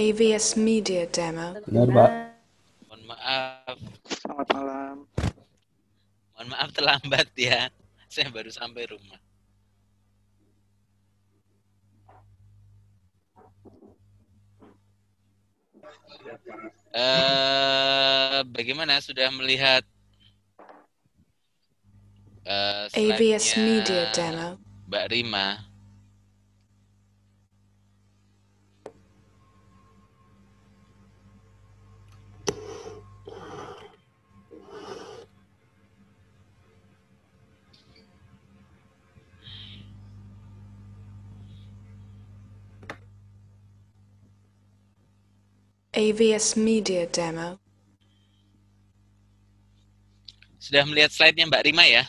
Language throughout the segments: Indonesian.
AVS Media Demo. Benar, Pak. Mohon maaf, Selamat malam. mohon maaf terlambat ya. Saya baru sampai rumah. Eh, bagaimana sudah melihat eh, AVS Media Demo. Mbak Rima? AVS Media Demo. Sudah melihat slide-nya Mbak Rima ya?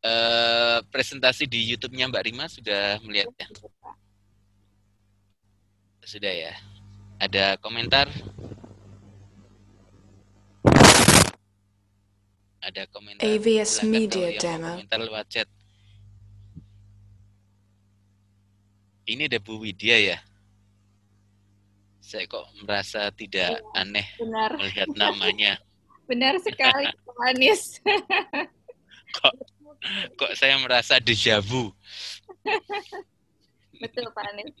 Eh, presentasi di YouTube-nya Mbak Rima sudah melihatnya? Sudah ya. Ada komentar? Ada komentar? AVS Media Demo. Komentar lewat chat. Ini ada Bu Widya ya? Saya kok merasa tidak aneh Benar, melihat namanya. benar sekali Pak Anies. kok kok saya merasa deja vu. Betul Pak Anies.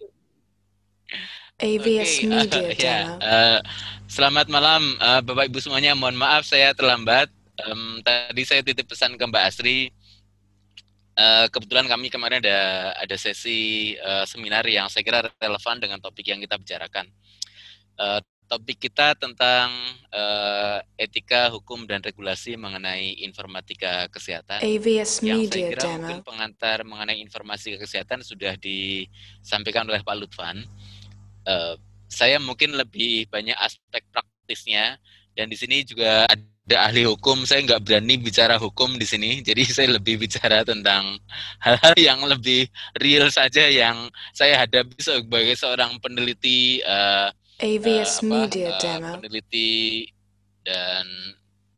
AVS Oke, Media eh, ya, Demo. eh, selamat malam eh, Bapak Ibu semuanya. Mohon maaf saya terlambat. Em, tadi saya titip pesan ke Mbak Asri. Eh, kebetulan kami kemarin ada ada sesi eh, seminar yang saya kira relevan dengan topik yang kita bicarakan. Eh, topik kita tentang eh, etika, hukum dan regulasi mengenai informatika kesehatan AVS yang saya kira mungkin Demo. pengantar mengenai informasi kesehatan sudah disampaikan oleh Pak Lutfan. Eh, saya mungkin lebih banyak aspek praktisnya dan di sini juga ada ahli hukum. Saya nggak berani bicara hukum di sini, jadi saya lebih bicara tentang hal-hal yang lebih real saja yang saya hadapi sebagai seorang peneliti AVS eh, apa, Media eh, Demo. peneliti dan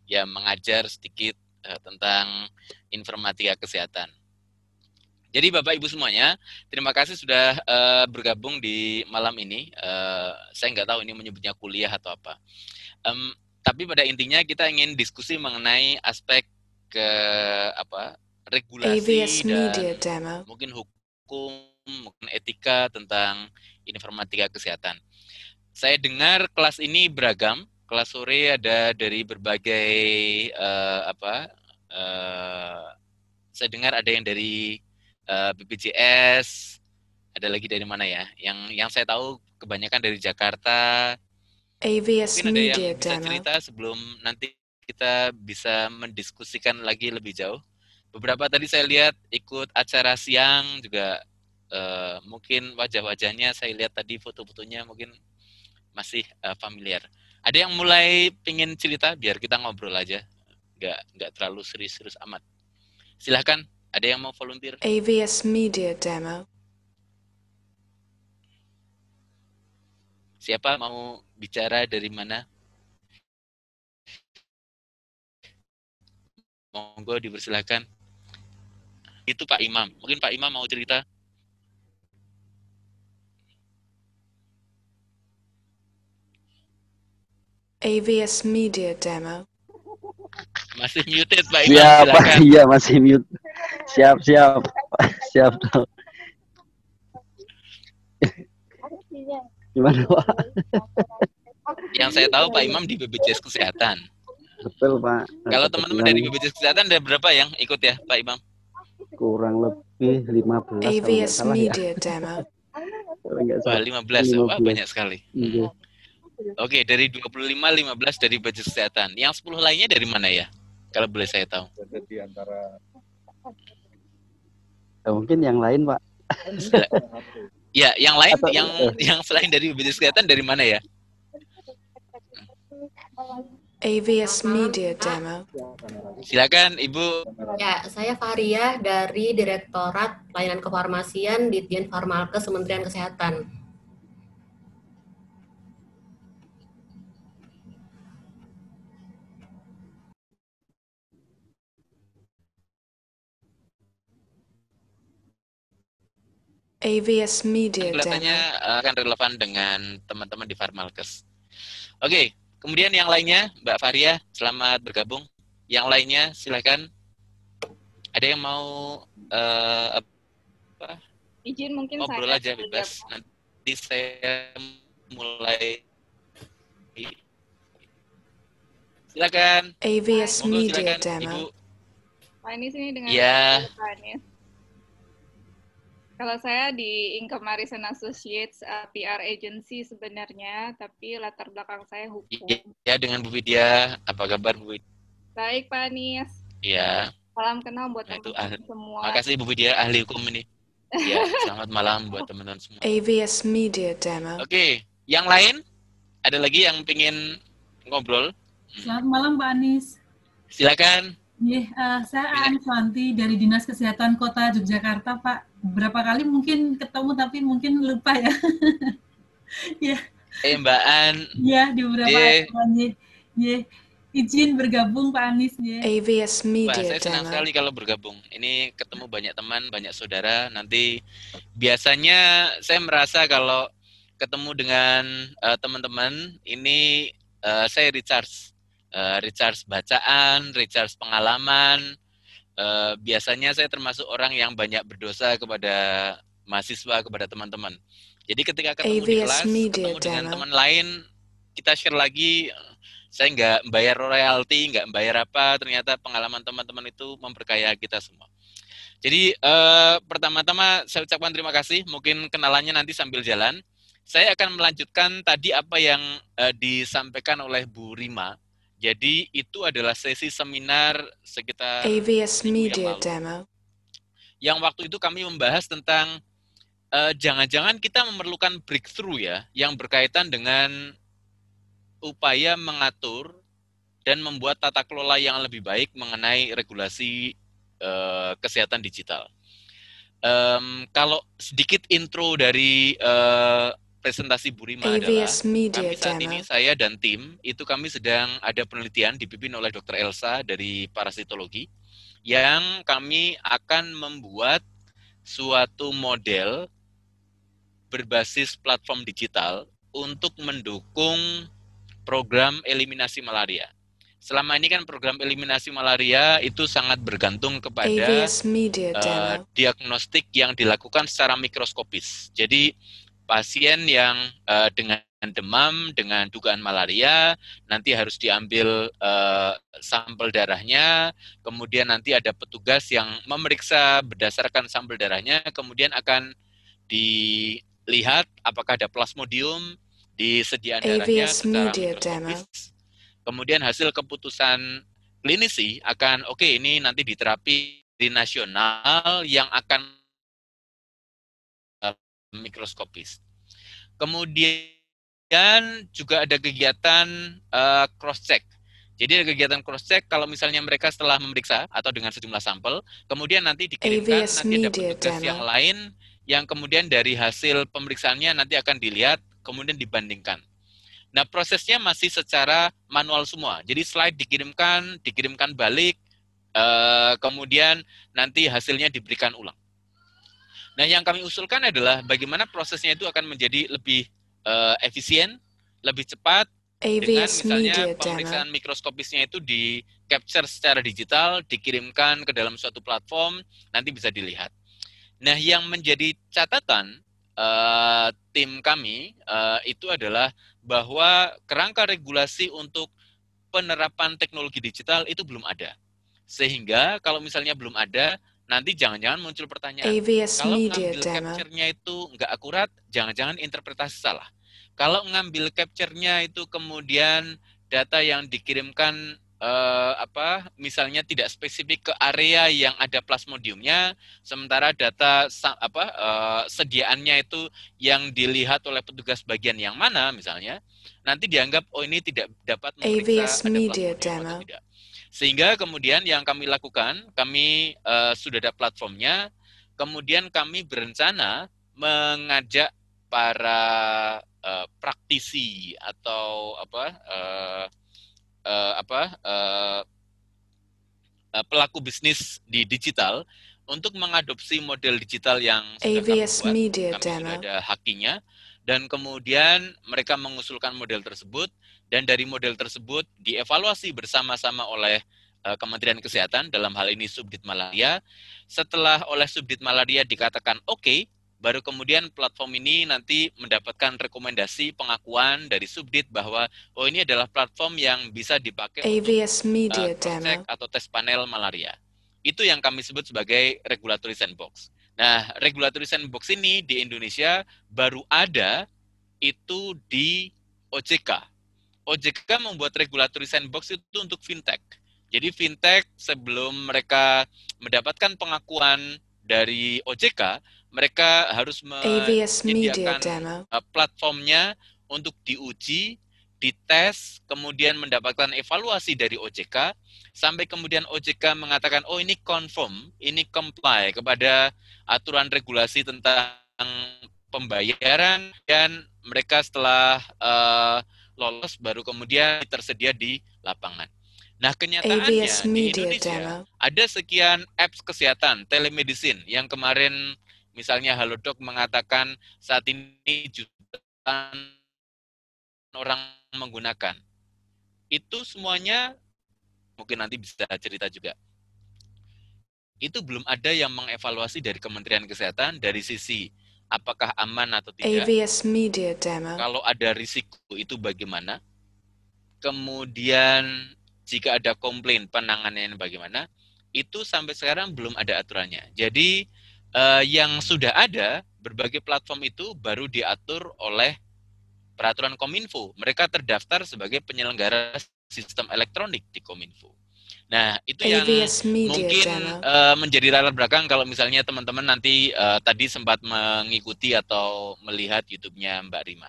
ya mengajar sedikit eh, tentang informatika kesehatan. Jadi Bapak Ibu semuanya, terima kasih sudah eh, bergabung di malam ini. Eh, saya nggak tahu ini menyebutnya kuliah atau apa. Em, tapi pada intinya kita ingin diskusi mengenai aspek ke apa regulasi AVS dan Media Demo. mungkin hukum, mungkin etika tentang informatika kesehatan. Saya dengar kelas ini beragam. Kelas sore ada dari berbagai eh, apa? eh, saya dengar ada yang dari eh, BPJS, ada lagi dari mana ya? Yang yang saya tahu kebanyakan dari Jakarta. AVS Mungkin ada yang Media bisa Demo. cerita sebelum nanti kita bisa mendiskusikan lagi lebih jauh. Beberapa tadi saya lihat ikut acara siang juga eh, mungkin wajah-wajahnya saya lihat tadi foto-fotonya mungkin masih eh, familiar. Ada yang mulai pingin cerita biar kita ngobrol aja, nggak nggak terlalu serius-serius amat. Silahkan, ada yang mau volunteer? AVS Media Demo. Siapa mau bicara dari mana? Monggo dipersilahkan. Itu Pak Imam. Mungkin Pak Imam mau cerita. AVS Media Demo. Masih muted Pak Imam, Siap, silakan. Iya, masih mute. Siap, siap. Siap. dong. Gimana, Pak? Yang saya tahu Pak Imam di BPJS Kesehatan. Betul, Pak. Kalau teman-teman dari BPJS Kesehatan ada berapa yang ikut ya Pak Imam? kurang lebih 15 kalau nggak AVS salah ya. Media Demo. Kalau nggak Wah, salah. 15. Wah, 15. banyak sekali. Iya. Oke, dari 25, 15 dari BPJS Kesehatan. Yang 10 lainnya dari mana ya? Kalau boleh saya tahu. Ya, mungkin yang lain, Pak. Ya, yang lain Atau- yang yang selain dari BPJS Kesehatan dari mana ya? AVS Media Demo. Silakan Ibu. Ya, saya Faria dari Direktorat Pelayanan Kefarmasian Ditjen Farmalkes Kementerian Kesehatan. AVS Media kelihatannya Demo. eh, akan relevan dengan teman-teman di Farmalkes. Oke, kemudian yang lainnya, Mbak Faria, selamat bergabung. Yang lainnya, silakan. Ada yang mau eh, apa, Izin mungkin ngobrol saya aja bebas. Nanti saya mulai. Silakan. AVS Media silakan, Demo. Ibu. Pak Anies ini dengan Ya. Pak Anies. Kalau saya di Income Marison Associates uh, PR agency sebenarnya, tapi latar belakang saya hukum. Ya, dengan Bu Widya. Apa kabar Bu Widya? Baik Pak Anies, Ya, salam kenal buat Nah, itu teman-teman semua. makasih Bu Widya ahli hukum ini. Ya, selamat malam buat teman-teman semua. AVS Media Demo. Oke, yang lain? Ada lagi yang pengen ngobrol? Selamat malam Pak Anies. Silakan. Iya, eh, saya Aan Swanti dari Dinas Kesehatan Kota Yogyakarta, Pak. Beberapa kali mungkin ketemu tapi mungkin lupa ya. Eh, Mbak An. Iya, di beberapa Ye. acara. Ye. Ye. Izin bergabung Pak Anies. Ye. AVS Wah, Media saya senang sekali kalau bergabung. Ini ketemu banyak teman, banyak saudara. Nanti biasanya saya merasa kalau ketemu dengan eh, teman-teman, ini eh, saya recharge. Eh, recharge bacaan, recharge pengalaman. Eh, biasanya saya termasuk orang yang banyak berdosa kepada mahasiswa, kepada teman-teman. Jadi ketika ketemu di AVS kelas, Media ketemu dengan Demo. teman lain, kita share lagi. Saya nggak bayar royalti, nggak bayar apa. Ternyata pengalaman teman-teman itu memperkaya kita semua. Jadi eh, pertama-tama saya ucapkan terima kasih. Mungkin kenalannya nanti sambil jalan. Saya akan melanjutkan tadi apa yang eh, disampaikan oleh Bu Rima. Jadi itu adalah sesi seminar sekitar AVS yang Media lalu Demo. yang waktu itu kami membahas tentang eh, jangan-jangan kita memerlukan breakthrough ya yang berkaitan dengan upaya mengatur dan membuat tata kelola yang lebih baik mengenai regulasi eh, kesehatan digital. Em, kalau sedikit intro dari eh, presentasi Bu Rima adalah Media kami saat ini Demo. saya dan tim itu kami sedang ada penelitian dipimpin oleh Dr. Elsa dari parasitologi yang kami akan membuat suatu model berbasis platform digital untuk mendukung program eliminasi malaria. Selama ini kan program eliminasi malaria itu sangat bergantung kepada Media Demo. diagnostik yang dilakukan secara mikroskopis. Jadi pasien yang eh, dengan demam dengan dugaan malaria nanti harus diambil eh, sampel darahnya, kemudian nanti ada petugas yang memeriksa berdasarkan sampel darahnya, kemudian akan dilihat apakah ada plasmodium di sediaan darahnya secara mikroskopis. Kemudian hasil keputusan klinisi akan oke ini nanti diterapi di nasional yang akan mikroskopis. Kemudian juga ada kegiatan eh, cross check. Jadi ada kegiatan cross check kalau misalnya mereka setelah memeriksa atau dengan sejumlah sampel, kemudian nanti dikirimkan AVS nanti ada petugas Demo. yang lain yang kemudian dari hasil pemeriksaannya nanti akan dilihat kemudian dibandingkan. Nah, prosesnya masih secara manual semua. Jadi slide dikirimkan, dikirimkan balik, eh, kemudian nanti hasilnya diberikan ulang. Nah, yang kami usulkan adalah bagaimana prosesnya itu akan menjadi lebih eh, efisien, lebih cepat, dengan AVS misalnya Media Demo. pemeriksaan mikroskopisnya itu di capture secara digital, dikirimkan ke dalam suatu platform, nanti bisa dilihat. Nah, yang menjadi catatan eh, tim kami eh, itu adalah bahwa kerangka regulasi untuk penerapan teknologi digital itu belum ada. Sehingga kalau misalnya belum ada, nanti jangan-jangan muncul pertanyaan, AVS kalau Media ngambil capture-nya itu nggak akurat, jangan-jangan interpretasi salah. Kalau ngambil capture-nya itu kemudian data yang dikirimkan eh, apa misalnya tidak spesifik ke area yang ada plasmodiumnya, sementara data apa eh, sediaannya itu yang dilihat oleh petugas bagian yang mana misalnya, nanti dianggap oh ini tidak dapat AVS memeriksa ada Media Demo. tidak. Sehingga kemudian yang kami lakukan, kami eh, sudah ada platformnya, kemudian kami berencana mengajak para eh, praktisi atau apa eh, eh, apa eh, eh, pelaku bisnis di digital untuk mengadopsi model digital yang sudah AVS kami Media kami sudah ada hakinya, dan kemudian mereka mengusulkan model tersebut, dan dari model tersebut dievaluasi bersama-sama oleh eh, Kementerian Kesehatan, dalam hal ini Subdit Malaria. Setelah oleh Subdit Malaria dikatakan oke, baru kemudian platform ini nanti mendapatkan rekomendasi pengakuan dari Subdit bahwa oh ini adalah platform yang bisa dipakai untuk AVS Media uh, Demo. atau tes panel malaria. Itu yang kami sebut sebagai regulatory sandbox. Nah, regulatory sandbox ini di Indonesia baru ada itu di OJK. OJK membuat regulatory sandbox itu untuk fintech. Jadi fintech sebelum mereka mendapatkan pengakuan dari OJK, mereka harus menyediakan uh, platformnya untuk diuji, dites, kemudian mendapatkan evaluasi dari OJK, sampai kemudian OJK mengatakan, oh ini confirm, ini comply kepada aturan regulasi tentang pembayaran, dan mereka setelah uh, lolos baru kemudian tersedia di lapangan. Nah, kenyataannya di Indonesia ada sekian apps kesehatan, telemedicine, yang kemarin misalnya Halodoc mengatakan saat ini jutaan orang menggunakan. Itu semuanya mungkin nanti bisa cerita juga. Itu belum ada yang mengevaluasi dari Kementerian Kesehatan dari sisi apakah aman atau tidak. AVS Media Demo. Kalau ada risiko itu bagaimana? Kemudian jika ada komplain penanganannya bagaimana? Itu sampai sekarang belum ada aturannya. Jadi eh, yang sudah ada berbagai platform itu baru diatur oleh peraturan Kominfo. Mereka terdaftar sebagai penyelenggara sistem elektronik di Kominfo. Nah, itu yang AVS Media mungkin eh, menjadi latar belakang kalau misalnya teman-teman nanti eh, tadi sempat mengikuti atau melihat YouTube-nya Mbak Rima.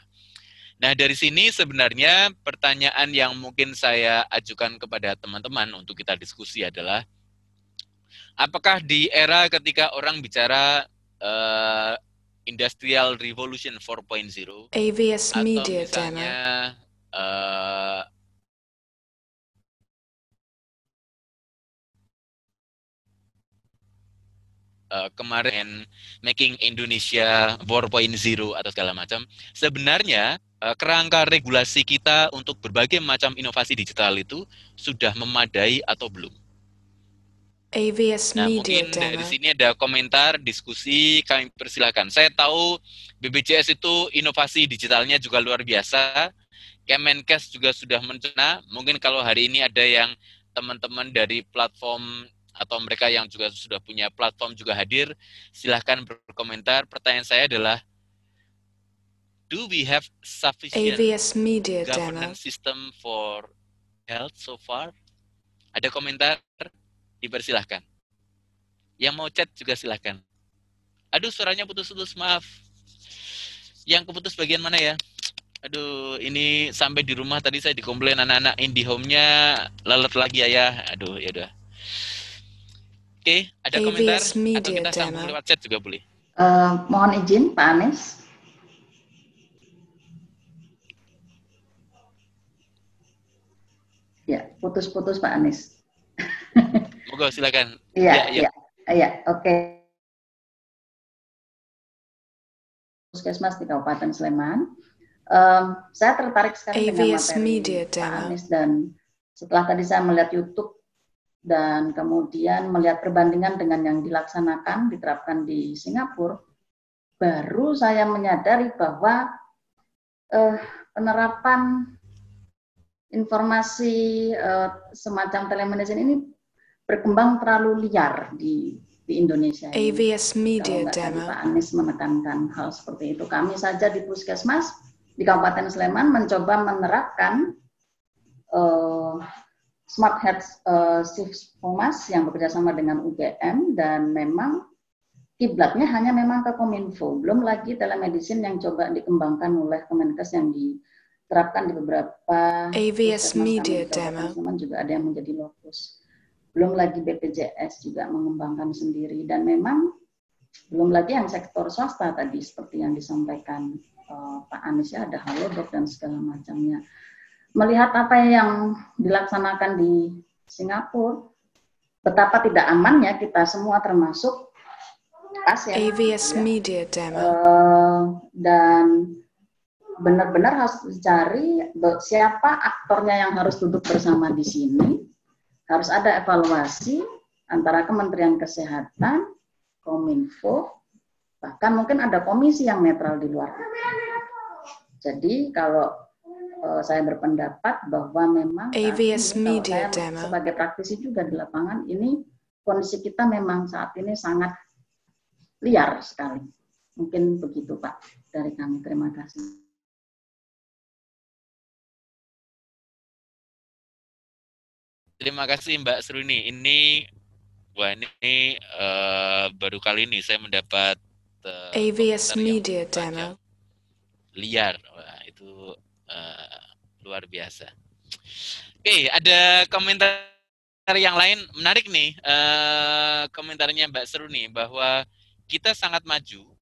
Nah, dari sini sebenarnya pertanyaan yang mungkin saya ajukan kepada teman-teman untuk kita diskusi adalah apakah di era ketika orang bicara eh, Industrial Revolution 4.0 AVS atau Media misalnya Demo. eh, eh, kemarin making Indonesia 4.0 atau segala macam sebenarnya eh, kerangka regulasi kita untuk berbagai macam inovasi digital itu sudah memadai atau belum AVS Nah, Media mungkin dari sini ada komentar, diskusi, kami persilakan. Saya tahu BPJS itu inovasi digitalnya juga luar biasa. Kemenkes juga sudah mencena. Mungkin kalau hari ini ada yang teman-teman dari platform atau mereka yang juga sudah punya platform juga hadir, silahkan berkomentar. Pertanyaan saya adalah, do we have sufficient AVS Media Demo. governance system for health so far? Ada komentar? Dipersilahkan. Yang mau chat juga silahkan. Aduh, suaranya putus-putus, maaf. Yang keputus bagian mana ya? Aduh, ini sampai di rumah tadi saya dikomplain anak-anak IndiHome-nya lelet lagi ya ya. Aduh, ya udah. Oke, ada AVS komentar atau Media kita sambung lewat chat juga boleh. Eh, mohon izin Pak Anies. Ya, putus-putus Pak Anies. Moga silakan. Iya, Ya, ya. iya, iya, oke. Puskesmas di Kabupaten Sleman. Em, saya tertarik sekali dengan AVS materi Media Pak. Anies dan setelah tadi saya melihat YouTube dan kemudian melihat perbandingan dengan yang dilaksanakan diterapkan di Singapura, baru saya menyadari bahwa eh, penerapan informasi eh, semacam telemedicine ini berkembang terlalu liar di di Indonesia ini. AVS Media Kalau Demo. Pak Anies menekankan hal seperti itu. Kami saja di Puskesmas di Kabupaten Sleman mencoba menerapkan eh, Smart Health eh, Shift Humas yang bekerja sama dengan UGM dan memang kiblatnya hanya memang ke Kominfo, belum lagi telemedicine yang coba dikembangkan oleh Kemenkes yang diterapkan di beberapa AVS Media Demo. Sleman juga ada yang menjadi lokus. Belum lagi BPJS juga mengembangkan sendiri dan memang belum lagi yang sektor swasta tadi seperti yang disampaikan eh, Pak Anies ya ada halodoc dan segala macamnya. Melihat apa yang dilaksanakan di Singapura, betapa tidak amannya kita semua termasuk khas ya. AVS ya. Media Demo. Eh, dan benar-benar harus dicari siapa aktornya yang harus duduk bersama di sini. Harus ada evaluasi antara Kementerian Kesehatan, Kominfo, bahkan mungkin ada komisi yang netral di luar. Jadi kalau saya berpendapat bahwa memang AVS Media saya Demo. sebagai praktisi juga di lapangan ini kondisi kita memang saat ini sangat liar sekali. Mungkin begitu Pak dari kami. Terima kasih. Terima kasih Mbak Seruni. Ini wah ini eh, baru kali ini saya mendapat eh, AVS Media. Demo. liar. Wah, itu eh, luar biasa. Oke, ada komentar yang lain menarik nih. eh, komentarnya Mbak Seruni bahwa kita sangat maju,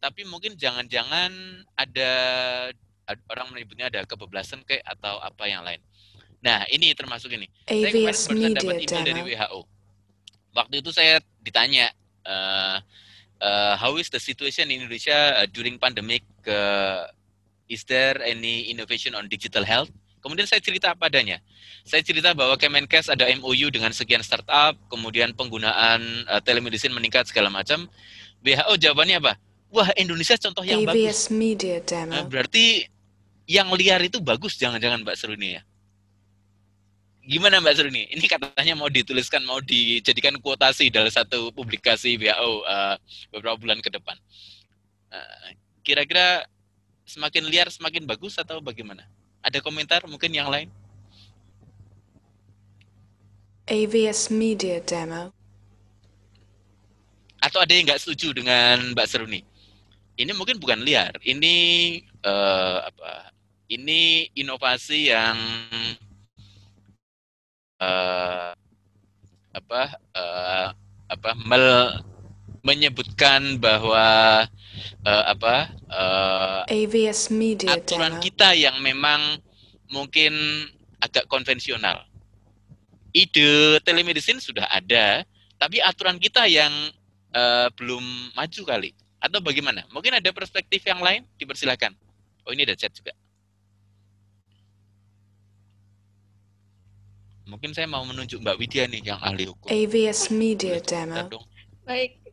tapi mungkin jangan-jangan ada ad- orang menyebutnya ada kebablasan kayak atau apa yang lain. Nah, ini termasuk ini. Saya kemarin Media dapat email dari. WHO. Waktu itu saya ditanya, uh, uh, how is the situation in Indonesia uh, during pandemic? Uh, is there any innovation on digital health? Kemudian saya cerita apa adanya. Saya cerita bahwa Kemenkes ada MOU dengan sekian startup, kemudian penggunaan uh, telemedicine meningkat segala macam. WHO jawabannya apa? Wah, Indonesia contoh yang bagus. AVS Media Nah, Demo. berarti yang liar itu bagus jangan-jangan Mbak Seruni ya? Gimana Mbak Seruni? Ini katanya mau dituliskan, mau dijadikan kuotasi dalam satu publikasi WHO uh, beberapa bulan ke depan. Uh, Kira-kira semakin liar semakin bagus atau bagaimana? Ada komentar mungkin yang lain? AVS Media Demo. Atau ada yang nggak setuju dengan Mbak Seruni? Ini mungkin bukan liar, ini eh, apa? Ini inovasi yang eh, apa eh, apa mel- menyebutkan bahwa eh, apa eh, AVS Media aturan Demo. kita yang memang mungkin agak konvensional. Ide telemedicine sudah ada, tapi aturan kita yang eh, belum maju kali. Atau bagaimana? Mungkin ada perspektif yang lain? Dipersilakan. Oh ini ada chat juga. Mungkin saya mau menunjuk Mbak Widya nih yang ahli hukum. AVS Media Demo. Baik.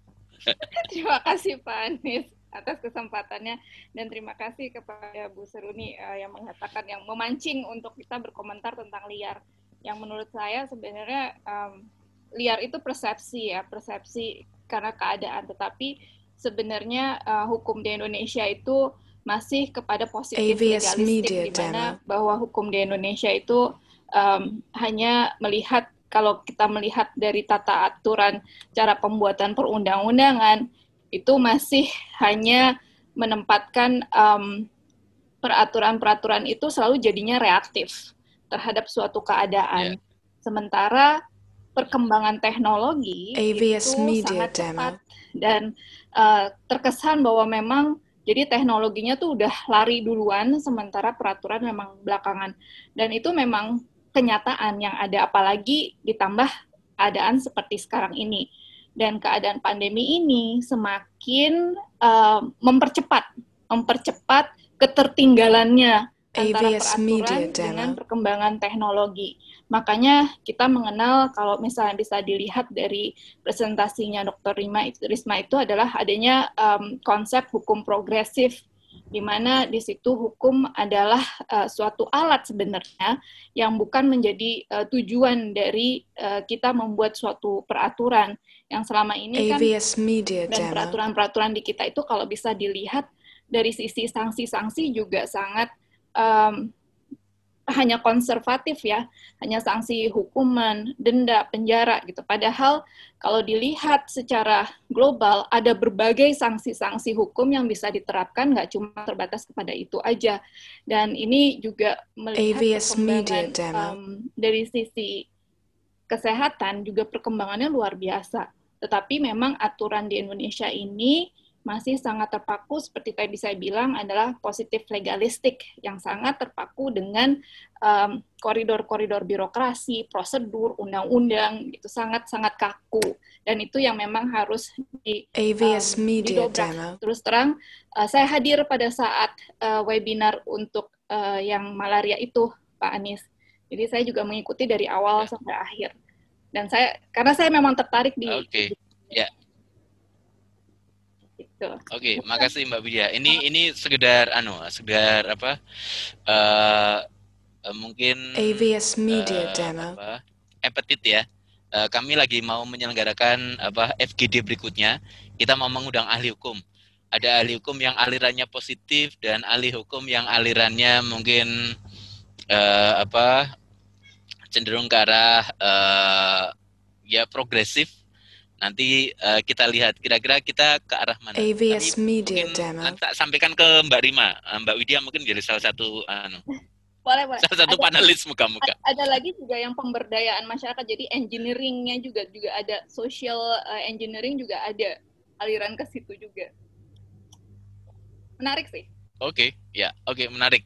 terima kasih Pak Anies atas kesempatannya dan terima kasih kepada Bu Seruni eh, yang mengatakan yang memancing untuk kita berkomentar tentang liar. Yang menurut saya sebenarnya em, liar itu persepsi ya, persepsi karena keadaan. Tetapi sebenarnya eh, hukum di Indonesia itu masih kepada positif AVS legalistik di mana bahwa hukum di Indonesia itu em, hanya melihat kalau kita melihat dari tata aturan cara pembuatan perundang-undangan itu masih hanya menempatkan em, peraturan-peraturan itu selalu jadinya reaktif terhadap suatu keadaan. Sementara perkembangan teknologi AVS itu Media sangat Demo. cepat dan eh, terkesan bahwa memang jadi teknologinya tuh udah lari duluan sementara peraturan memang belakangan dan itu memang kenyataan yang ada apalagi ditambah keadaan seperti sekarang ini dan keadaan pandemi ini semakin eh, mempercepat mempercepat ketertinggalannya antara Media peraturan dengan perkembangan teknologi. Makanya kita mengenal kalau misalnya bisa dilihat dari presentasinya Dr. Rima Risma itu adalah adanya em, konsep hukum progresif di mana di situ hukum adalah eh, suatu alat sebenarnya yang bukan menjadi eh, tujuan dari eh, kita membuat suatu peraturan. Yang selama ini kan AVS Media dan peraturan-peraturan di kita itu kalau bisa dilihat dari sisi sanksi-sanksi juga sangat em, hanya konservatif ya, hanya sanksi hukuman, denda, penjara gitu. Padahal kalau dilihat secara global ada berbagai sanksi-sanksi hukum yang bisa diterapkan nggak cuma terbatas kepada itu aja. Dan ini juga melihat AVS Media perkembangan Demo. em, dari sisi kesehatan juga perkembangannya luar biasa. Tetapi memang aturan di Indonesia ini masih sangat terpaku seperti tadi saya bilang adalah positif legalistik yang sangat terpaku dengan um, koridor-koridor birokrasi, prosedur, undang-undang itu sangat-sangat kaku dan itu yang memang harus di AVS um, Media didobrak. Demo. Terus terang uh, saya hadir pada saat uh, webinar untuk uh, yang malaria itu Pak Anies. Jadi saya juga mengikuti dari awal sampai akhir. Dan saya karena saya memang tertarik di Oke. Ya. Gitu. Oke, makasih Mbak Widya. Ini ini sekedar anu, sekedar apa? eh eh, mungkin AVS Media eh, Demo. apa? Epetit ya. Eh, kami lagi mau menyelenggarakan apa FGD berikutnya. Kita mau mengundang ahli hukum. Ada ahli hukum yang alirannya positif dan ahli hukum yang alirannya mungkin eh, apa cenderung ke arah eh, ya progresif. Nanti eh, kita lihat kira-kira kita ke arah mana. AVS Kami Media mungkin Demo. nanti tak sampaikan ke Mbak Rima. Eh, Mbak Widya mungkin jadi salah satu anu, Boleh, boleh. salah satu Ada- panelis muka-muka. Ada lagi juga yang pemberdayaan masyarakat jadi engineeringnya juga juga ada social uh, engineering juga ada aliran ke situ juga menarik sih Oke, ya, oke, menarik.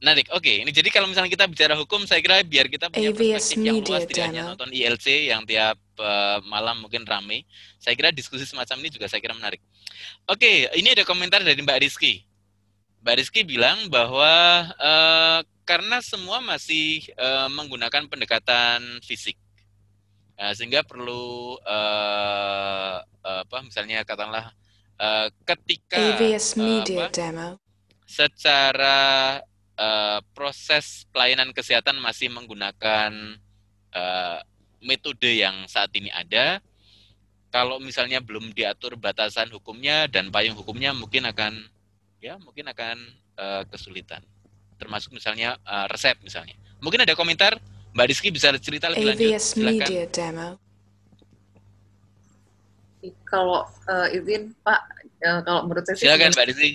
Menarik, oke. Ini jadi kalau misalnya kita bicara hukum, saya kira biar kita punya perspektif yang Media luas, tidak hanya nonton ILC yang tiap eh, malam mungkin rame. Saya kira diskusi semacam ini juga saya kira menarik. Oke, ini ada komentar dari Mbak Rizky. Mbak Rizky bilang bahwa eh, karena semua masih eh, menggunakan pendekatan fisik, eh, sehingga perlu eh, apa, misalnya katakanlah eh, ketika AVS Media apa, Demo. secara eh, proses pelayanan kesehatan masih menggunakan eh, metode yang saat ini ada. Kalau misalnya belum diatur batasan hukumnya dan payung hukumnya mungkin akan ya mungkin akan eh, kesulitan. Termasuk misalnya eh, resep misalnya. Mungkin ada komentar Mbak Rizky bisa cerita lebih lanjut. AVS Silakan. Media Demo. Kalau eh, izin Pak, eh, kalau menurut saya sih Silakan Mbak Rizky.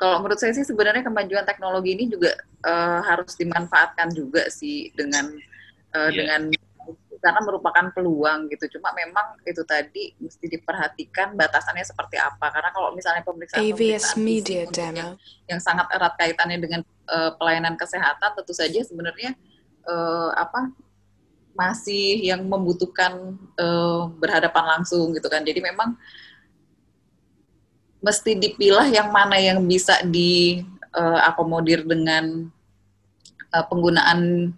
Kalau menurut saya sih sebenarnya kemajuan teknologi ini juga eh, harus dimanfaatkan juga sih dengan eh, Iya. dengan karena merupakan peluang gitu. Cuma memang itu tadi mesti diperhatikan batasannya seperti apa. Karena kalau misalnya pemeriksaan AVS pemeriksaan Media Demo. yang sangat erat kaitannya dengan eh, pelayanan kesehatan, tentu saja sebenarnya eh, apa masih yang membutuhkan eh, berhadapan langsung gitu kan. Jadi memang mesti dipilah yang mana yang bisa diakomodir dengan eh, penggunaan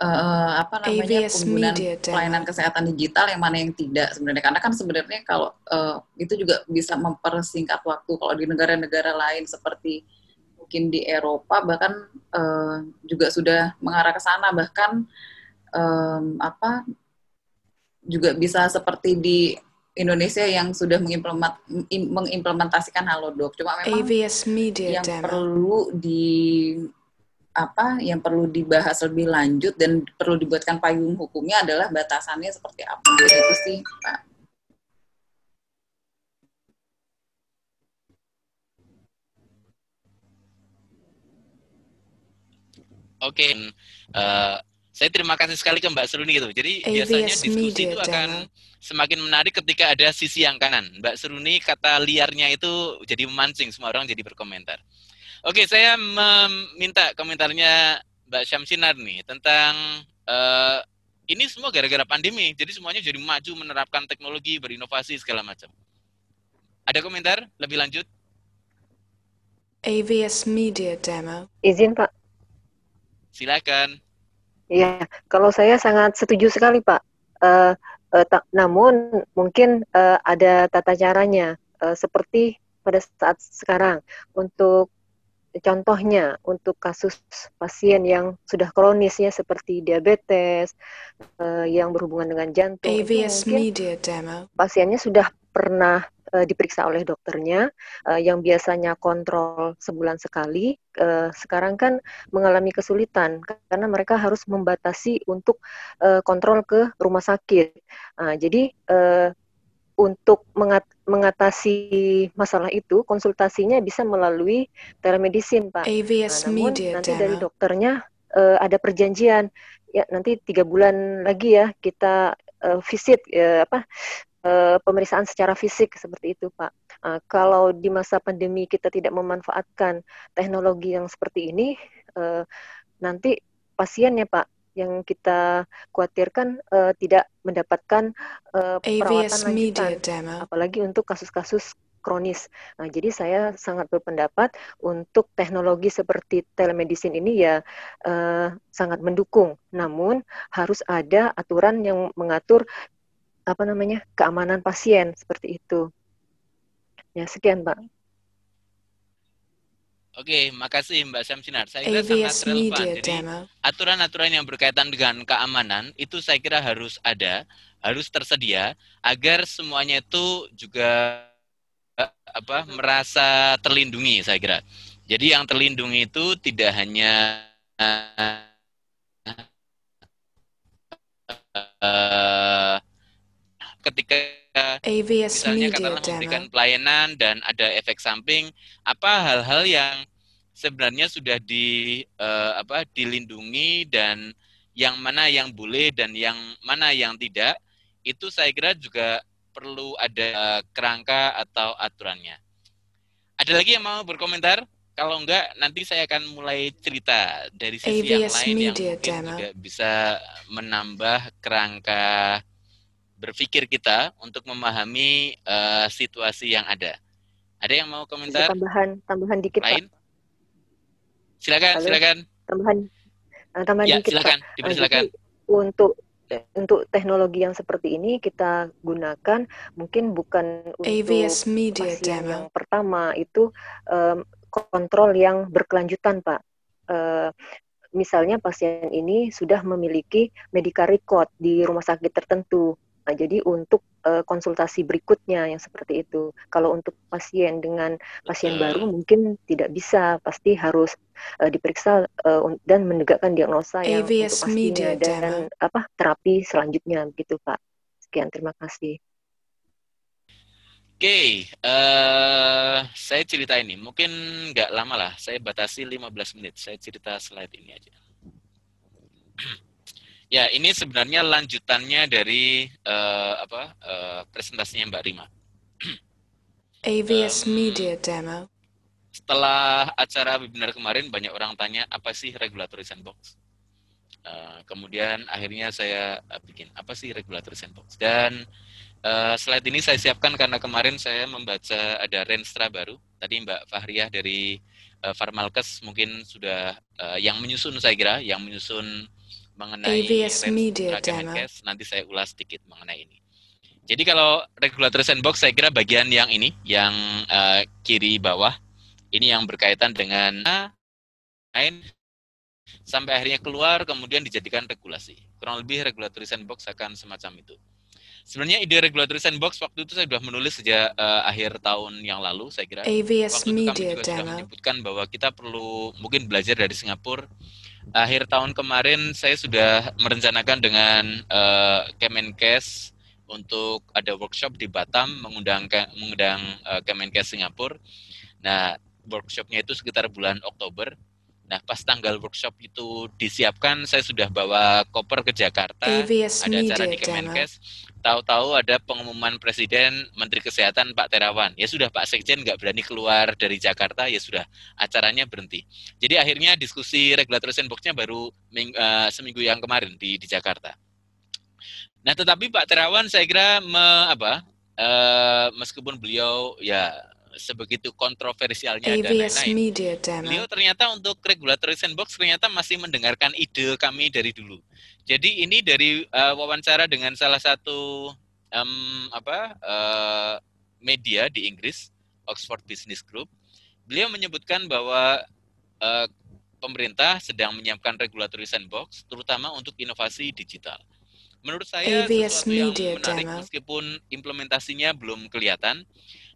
eh, apa namanya AVS penggunaan Media pelayanan kesehatan digital yang mana yang tidak sebenarnya. Karena kan sebenarnya kalau eh, itu juga bisa mempersingkat waktu. Kalau di negara-negara lain seperti mungkin di Eropa bahkan eh, juga sudah mengarah ke sana. Bahkan em, apa juga bisa seperti di Indonesia yang sudah mengimplemat, im- mengimplementasikan Halodoc. Cuma memang AVS Media yang Demo. perlu di apa yang perlu dibahas lebih lanjut dan perlu dibuatkan payung hukumnya adalah batasannya seperti apa itu sih Pak. Oke, eh, saya terima kasih sekali ke Mbak Seruni gitu. Jadi biasanya AVS diskusi Media itu akan Demo. semakin menarik ketika ada sisi yang kanan. Mbak Seruni kata liarnya itu jadi memancing, semua orang jadi berkomentar. Oke, saya meminta komentarnya Mbak Syamsinar nih tentang eh, ini semua gara-gara pandemi. Jadi semuanya jadi maju menerapkan teknologi, berinovasi segala macam. Ada komentar lebih lanjut? AVS Media Demo. Izin Pak. Silakan. Iya, kalau saya sangat setuju sekali Pak. Eh, eh, ta- namun mungkin eh, ada tata caranya eh, seperti pada saat sekarang untuk contohnya untuk kasus pasien yang sudah kronis ya seperti diabetes eh, yang berhubungan dengan jantung AVS mungkin Media Demo. pasiennya sudah pernah eh, diperiksa oleh dokternya eh, yang biasanya kontrol sebulan sekali eh, sekarang kan mengalami kesulitan karena mereka harus membatasi untuk eh, kontrol ke rumah sakit. Nah, jadi eh, untuk mengat- mengatasi masalah itu konsultasinya bisa melalui telemedicine, Pak. AVS Nah, namun Media nanti dari dokternya eh, ada perjanjian ya nanti tiga bulan lagi ya kita eh, visit eh, apa uh, pemeriksaan secara fisik seperti itu, Pak. Uh, kalau di masa pandemi kita tidak memanfaatkan teknologi yang seperti ini, uh, nanti pasiennya, Pak, yang kita khawatirkan uh, tidak mendapatkan uh, perawatan lanjutan, apalagi untuk kasus-kasus kronis. Nah, jadi saya sangat berpendapat untuk teknologi seperti telemedicine ini ya uh, sangat mendukung. Namun harus ada aturan yang mengatur apa namanya keamanan pasien seperti itu. Ya sekian, Pak. Oke, makasih Mbak Syamsinar. Saya kira AVS sangat relevan. Jadi aturan-aturan yang berkaitan dengan keamanan itu saya kira harus ada, harus tersedia agar semuanya itu juga apa merasa terlindungi saya kira. Jadi yang terlindungi itu tidak hanya uh, ketika AVS misalnya Media katakanlah memberikan pelayanan dan ada efek samping, apa hal-hal yang sebenarnya sudah di uh, apa dilindungi dan yang mana yang boleh dan yang mana yang tidak itu saya kira juga perlu ada kerangka atau aturannya. Ada lagi yang mau berkomentar? Kalau enggak, nanti saya akan mulai cerita dari sisi AVS yang lain yang mungkin juga bisa menambah kerangka berpikir kita untuk memahami uh, situasi yang ada. Ada yang mau komentar? Bisa tambahan, tambahan dikit lain? Pak. Silakan, Halo? silakan. Tambahan, uh, tambahan ya, dikit silakan, Pak. Diberi, silakan. untuk untuk teknologi yang seperti ini kita gunakan mungkin bukan untuk AVS Media pasien Demo. yang pertama itu um, kontrol yang berkelanjutan Pak. Uh, misalnya pasien ini sudah memiliki medical record di rumah sakit tertentu. Nah, jadi untuk uh, konsultasi berikutnya yang seperti itu. Kalau untuk pasien dengan pasien baru mungkin tidak bisa, pasti harus uh, diperiksa uh, dan menegakkan diagnosa yang AVS untuk pastinya dan apa terapi selanjutnya gitu Pak. Sekian terima kasih. Oke, okay, uh, saya cerita ini. Mungkin nggak lama lah, saya batasi 15 menit. Saya cerita slide ini aja. Ya, ini sebenarnya lanjutannya dari uh, apa uh, presentasinya Mbak Rima. AVS um, Media Demo. Setelah acara webinar kemarin, banyak orang tanya apa sih regulatory sandbox. Uh, kemudian akhirnya saya bikin apa sih regulatory sandbox dan uh, slide ini saya siapkan karena kemarin saya membaca ada Renstra baru. Tadi Mbak Fahriah dari uh, Farmalkes mungkin sudah uh, yang menyusun saya kira, yang menyusun mengenai AVS Media Demo. nanti saya ulas sedikit mengenai ini. Jadi kalau regulatory sandbox saya kira bagian yang ini, yang uh, kiri bawah, ini yang berkaitan dengan lain sampai akhirnya keluar kemudian dijadikan regulasi. Kurang lebih regulatory sandbox akan semacam itu. Sebenarnya ide regulatory sandbox waktu itu saya sudah menulis sejak uh, akhir tahun yang lalu, saya kira. AVS waktu Media itu kami juga Demo. sudah menyebutkan bahwa kita perlu mungkin belajar dari Singapura akhir tahun kemarin saya sudah merencanakan dengan uh, Kemenkes untuk ada workshop di Batam mengundang mengundang uh, Kemenkes Singapura. Nah, workshopnya itu sekitar bulan Oktober. Nah, pas tanggal workshop itu disiapkan, saya sudah bawa koper ke Jakarta. AVS ada acara di Kemenkes. Tahu-tahu ada pengumuman Presiden Menteri Kesehatan Pak Terawan. Ya sudah Pak Sekjen nggak berani keluar dari Jakarta, ya sudah acaranya berhenti. Jadi akhirnya diskusi regulatory sandbox-nya baru ming, uh, seminggu yang kemarin di, di Jakarta. Nah, tetapi Pak Terawan saya kira me, apa, uh, meskipun beliau ya sebegitu kontroversialnya dan lain-lain. Media Demo. Beliau ternyata untuk regulatory sandbox ternyata masih mendengarkan ide kami dari dulu. Jadi ini dari uh, wawancara dengan salah satu um, apa uh, media di Inggris, Oxford Business Group. Beliau menyebutkan bahwa uh, pemerintah sedang menyiapkan regulatory sandbox, terutama untuk inovasi digital. Menurut saya sesuatu yang menarik Demo. meskipun implementasinya belum kelihatan.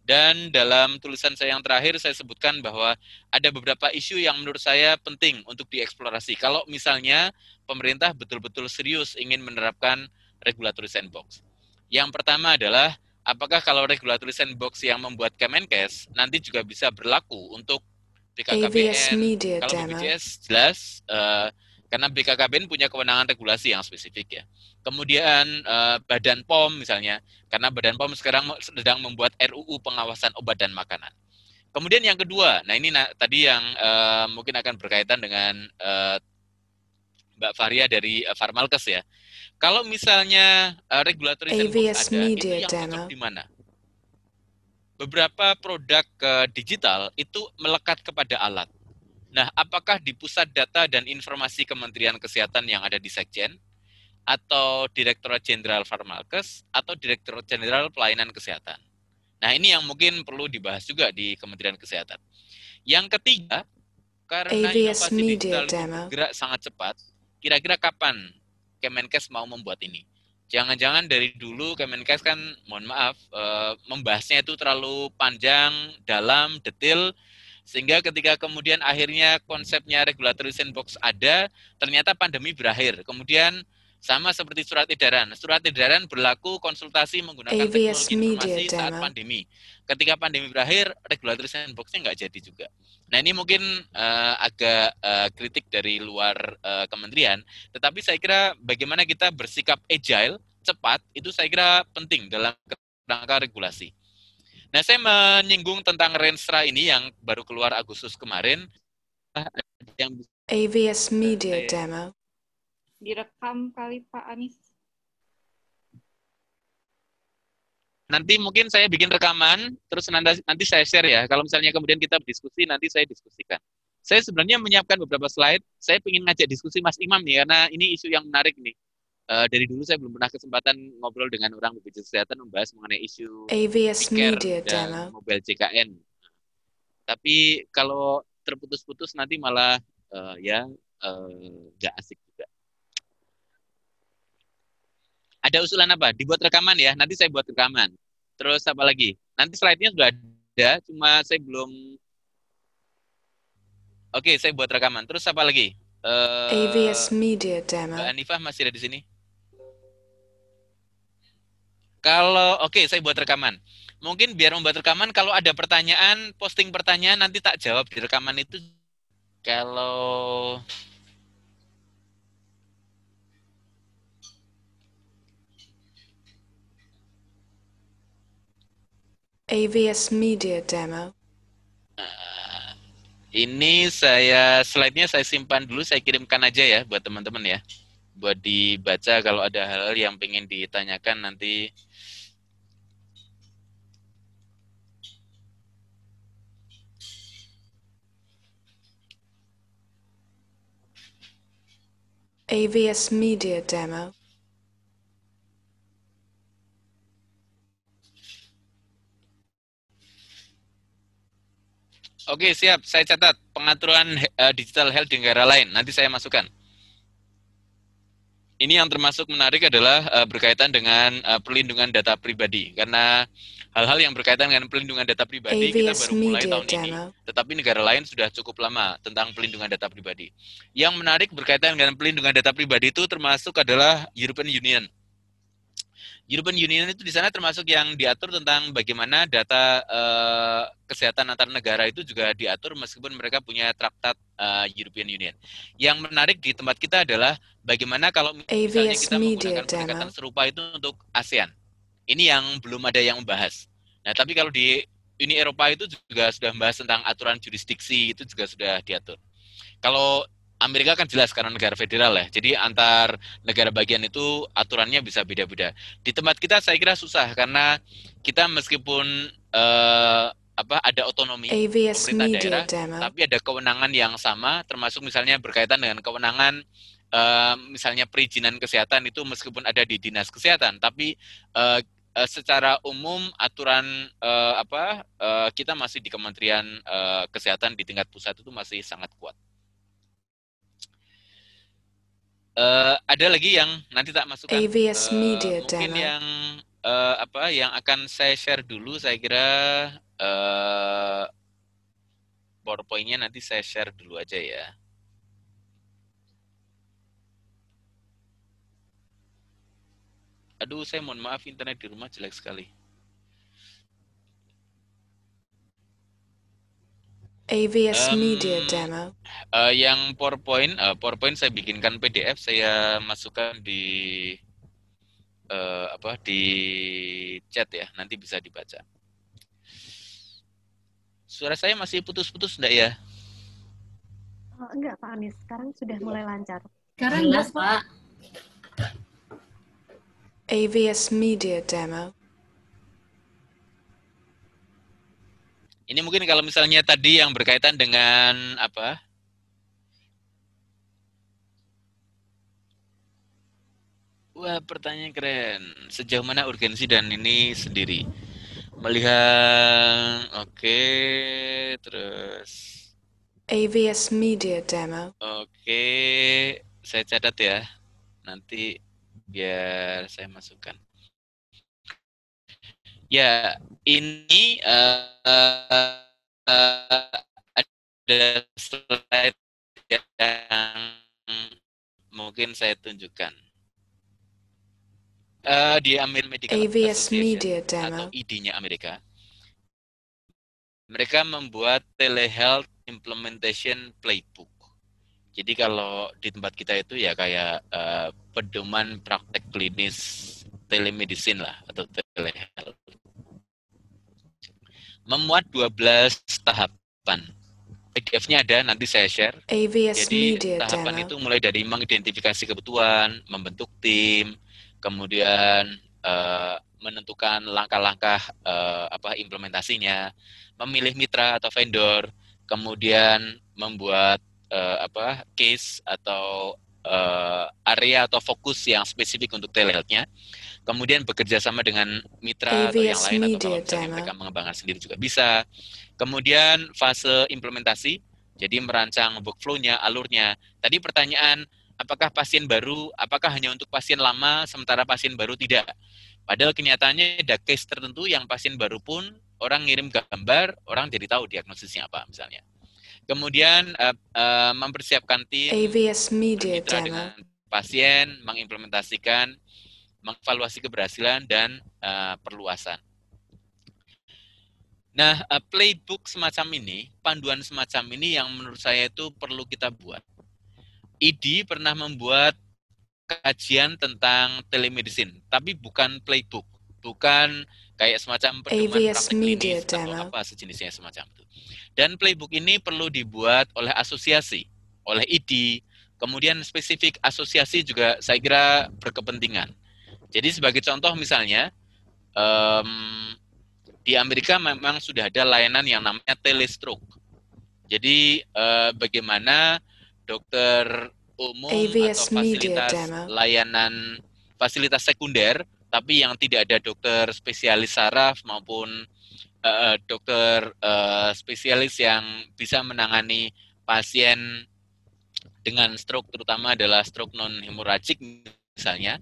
Dan dalam tulisan saya yang terakhir saya sebutkan bahwa ada beberapa isu yang menurut saya penting untuk dieksplorasi. Kalau misalnya pemerintah betul-betul serius ingin menerapkan regulatory sandbox. Yang pertama adalah apakah kalau regulatory sandbox yang membuat Kemenkes nanti juga bisa berlaku untuk Media kalau. BPJS jelas uh, Karena BKKBN punya kewenangan regulasi yang spesifik ya. Kemudian uh, Badan POM misalnya, karena Badan POM sekarang sedang membuat RUU pengawasan obat dan makanan. Kemudian yang kedua, nah ini nah, tadi yang uh, mungkin akan berkaitan dengan uh, Mbak Faria dari uh, Farmalkes ya. Kalau misalnya uh, regulatory AVS ada, Media itu yang cocok di mana? Beberapa produk uh, digital itu melekat kepada alat. Nah, apakah di pusat data dan informasi Kementerian Kesehatan yang ada di Sekjen, atau Direktorat Jenderal Farmalkes, atau Direktorat Jenderal Pelayanan Kesehatan? Nah, ini yang mungkin perlu dibahas juga di Kementerian Kesehatan. Yang ketiga, karena AVS inovasi digital Demo. bergerak sangat cepat, kira-kira kapan Kemenkes mau membuat ini? Jangan-jangan dari dulu Kemenkes kan, mohon maaf, eh, membahasnya itu terlalu panjang, dalam, detail, sehingga ketika kemudian akhirnya konsepnya regulatory sandbox ada, ternyata pandemi berakhir. Kemudian sama seperti surat edaran. Surat edaran berlaku konsultasi menggunakan AVS teknologi Media informasi saat Demo. pandemi. Ketika pandemi berakhir, regulatory sandbox-nya nggak jadi juga. Nah ini mungkin eh, agak eh, kritik dari luar eh, kementerian, tetapi saya kira bagaimana kita bersikap agile, cepat, itu saya kira penting dalam rangka regulasi. Nah saya menyinggung tentang Renstra ini yang baru keluar Agustus kemarin. Yang AVS Media saya- Demo. Direkam kali Pak Anis. nanti mungkin saya bikin rekaman, terus nanti, nanti saya share ya. Kalau misalnya kemudian kita berdiskusi, nanti saya diskusikan. Saya sebenarnya menyiapkan beberapa slide. Saya ingin ngajak diskusi Mas Imam nih, karena ini isu yang menarik nih. Eh, dari dulu saya belum pernah kesempatan ngobrol dengan orang BPJS Kesehatan membahas mengenai isu AVS Media dan Demo. mobile JKN. Tapi kalau terputus-putus nanti malah eh, ya eh, nggak asik juga. Ada usulan apa? Dibuat rekaman ya. Nanti saya buat rekaman. Terus apa lagi? Nanti slide-nya sudah ada, cuma saya belum. Oke, saya buat rekaman. Terus apa lagi? Eh, AVS Media Demo. Mbak Anifah masih ada di sini? Kalau oke, saya buat rekaman. Mungkin biar membuat rekaman, kalau ada pertanyaan, posting pertanyaan nanti tak jawab di rekaman itu. Kalau AVS Media Demo. ini saya slide-nya saya simpan dulu, saya kirimkan aja ya buat teman-teman ya. Buat dibaca kalau ada hal-hal yang pengen ditanyakan nanti. AVS Media Demo. Oke, siap. Saya catat pengaturan eh, digital health di negara lain. Nanti saya masukkan. Ini yang termasuk menarik adalah eh, berkaitan dengan eh, perlindungan data pribadi. Karena hal-hal yang berkaitan dengan perlindungan data pribadi kita AVS baru mulai Media tahun ini. Demo. Tetapi negara lain sudah cukup lama tentang pelindungan data pribadi. Yang menarik berkaitan dengan pelindungan data pribadi itu termasuk adalah European Union. European Union itu di sana termasuk yang diatur tentang bagaimana data eh, kesehatan antar negara itu juga diatur meskipun mereka punya traktat eh, European Union. Yang menarik di tempat kita adalah bagaimana kalau misalnya AVS kita Media menggunakan pendekatan serupa itu untuk ASEAN. Ini yang belum ada yang membahas. Nah, tapi kalau di Uni Eropa itu juga sudah membahas tentang aturan jurisdiksi itu juga sudah diatur. Kalau Amerika kan jelas karena negara federal ya. Jadi antar negara bagian itu aturannya bisa beda-beda. Di tempat kita saya kira susah karena kita meskipun eh, apa ada otonomi AVS pemerintah Media daerah, Demo. tapi ada kewenangan yang sama, termasuk misalnya berkaitan dengan kewenangan eh, misalnya perizinan kesehatan itu meskipun ada di dinas kesehatan, tapi eh, secara umum aturan eh, apa eh, kita masih di Kementerian eh, Kesehatan di tingkat pusat itu masih sangat kuat. Eh, ada lagi yang nanti tak masukkan. AVS Media mungkin yang eh, apa yang akan saya share dulu saya kira eh, PowerPoint-nya nanti saya share dulu aja ya. Aduh, saya mohon maaf internet di rumah jelek sekali. AVS Um, Media Demo. Eh, yang PowerPoint, eh, PowerPoint saya bikinkan PDF, saya masukkan di eh, apa di chat ya, nanti bisa dibaca. Suara saya masih putus-putus enggak ya? Oh, enggak Pak Anis, sekarang sudah mulai lancar. Sekarang enggak, Pak. AVS Media Demo. Ini mungkin kalau misalnya tadi yang berkaitan dengan apa? Wah, pertanyaan keren. Sejauh mana urgensi dan ini sendiri? Melihat, oke, terus, AVS Media Demo. oke, saya catat ya. Nanti biar saya masukkan. Ya, ini eh, eh, ada slide yang mungkin saya tunjukkan. Eh, di American Medical AVS Media atau Demo. ID-nya Amerika, mereka membuat telehealth implementation playbook. Jadi kalau di tempat kita itu ya kayak eh, pedoman praktek klinis telemedicine lah atau telehealth. Memuat 12 tahapan. PDF-nya ada, nanti saya share. AVS Jadi Media tahapan Demo. itu mulai dari mengidentifikasi kebutuhan, membentuk tim, kemudian eh, menentukan langkah-langkah eh, apa implementasinya, memilih mitra atau vendor, kemudian membuat eh, apa case atau eh, area atau fokus yang spesifik untuk telehealth-nya. Kemudian bekerja sama dengan mitra atau yang AVS lain atau kalau misalnya mereka mengembangkan sendiri juga bisa. Kemudian fase implementasi, jadi merancang workflow-nya, alurnya. Tadi pertanyaan, apakah pasien baru, apakah hanya untuk pasien lama, sementara pasien baru tidak? Padahal kenyataannya ada case tertentu yang pasien baru pun orang ngirim gambar, orang jadi tahu diagnosisnya apa misalnya. Kemudian eh, eh, mempersiapkan tim, AVS Media dengan pasien, mengimplementasikan, mengevaluasi keberhasilan dan eh, perluasan. Nah, eh, playbook semacam ini, panduan semacam ini yang menurut saya itu perlu kita buat. ID pernah membuat kajian tentang telemedicine, tapi bukan playbook, bukan kayak semacam pedoman Media klinis atau apa sejenisnya semacam. Dan playbook ini perlu dibuat oleh asosiasi, oleh ID, kemudian spesifik asosiasi juga saya kira berkepentingan. Jadi sebagai contoh misalnya, em, di Amerika memang sudah ada layanan yang namanya telestroke. Jadi eh, bagaimana dokter umum AVS atau fasilitas layanan fasilitas sekunder, tapi yang tidak ada dokter spesialis saraf maupun eh, dokter eh, spesialis yang bisa menangani pasien dengan stroke, terutama adalah stroke non hemoragik misalnya,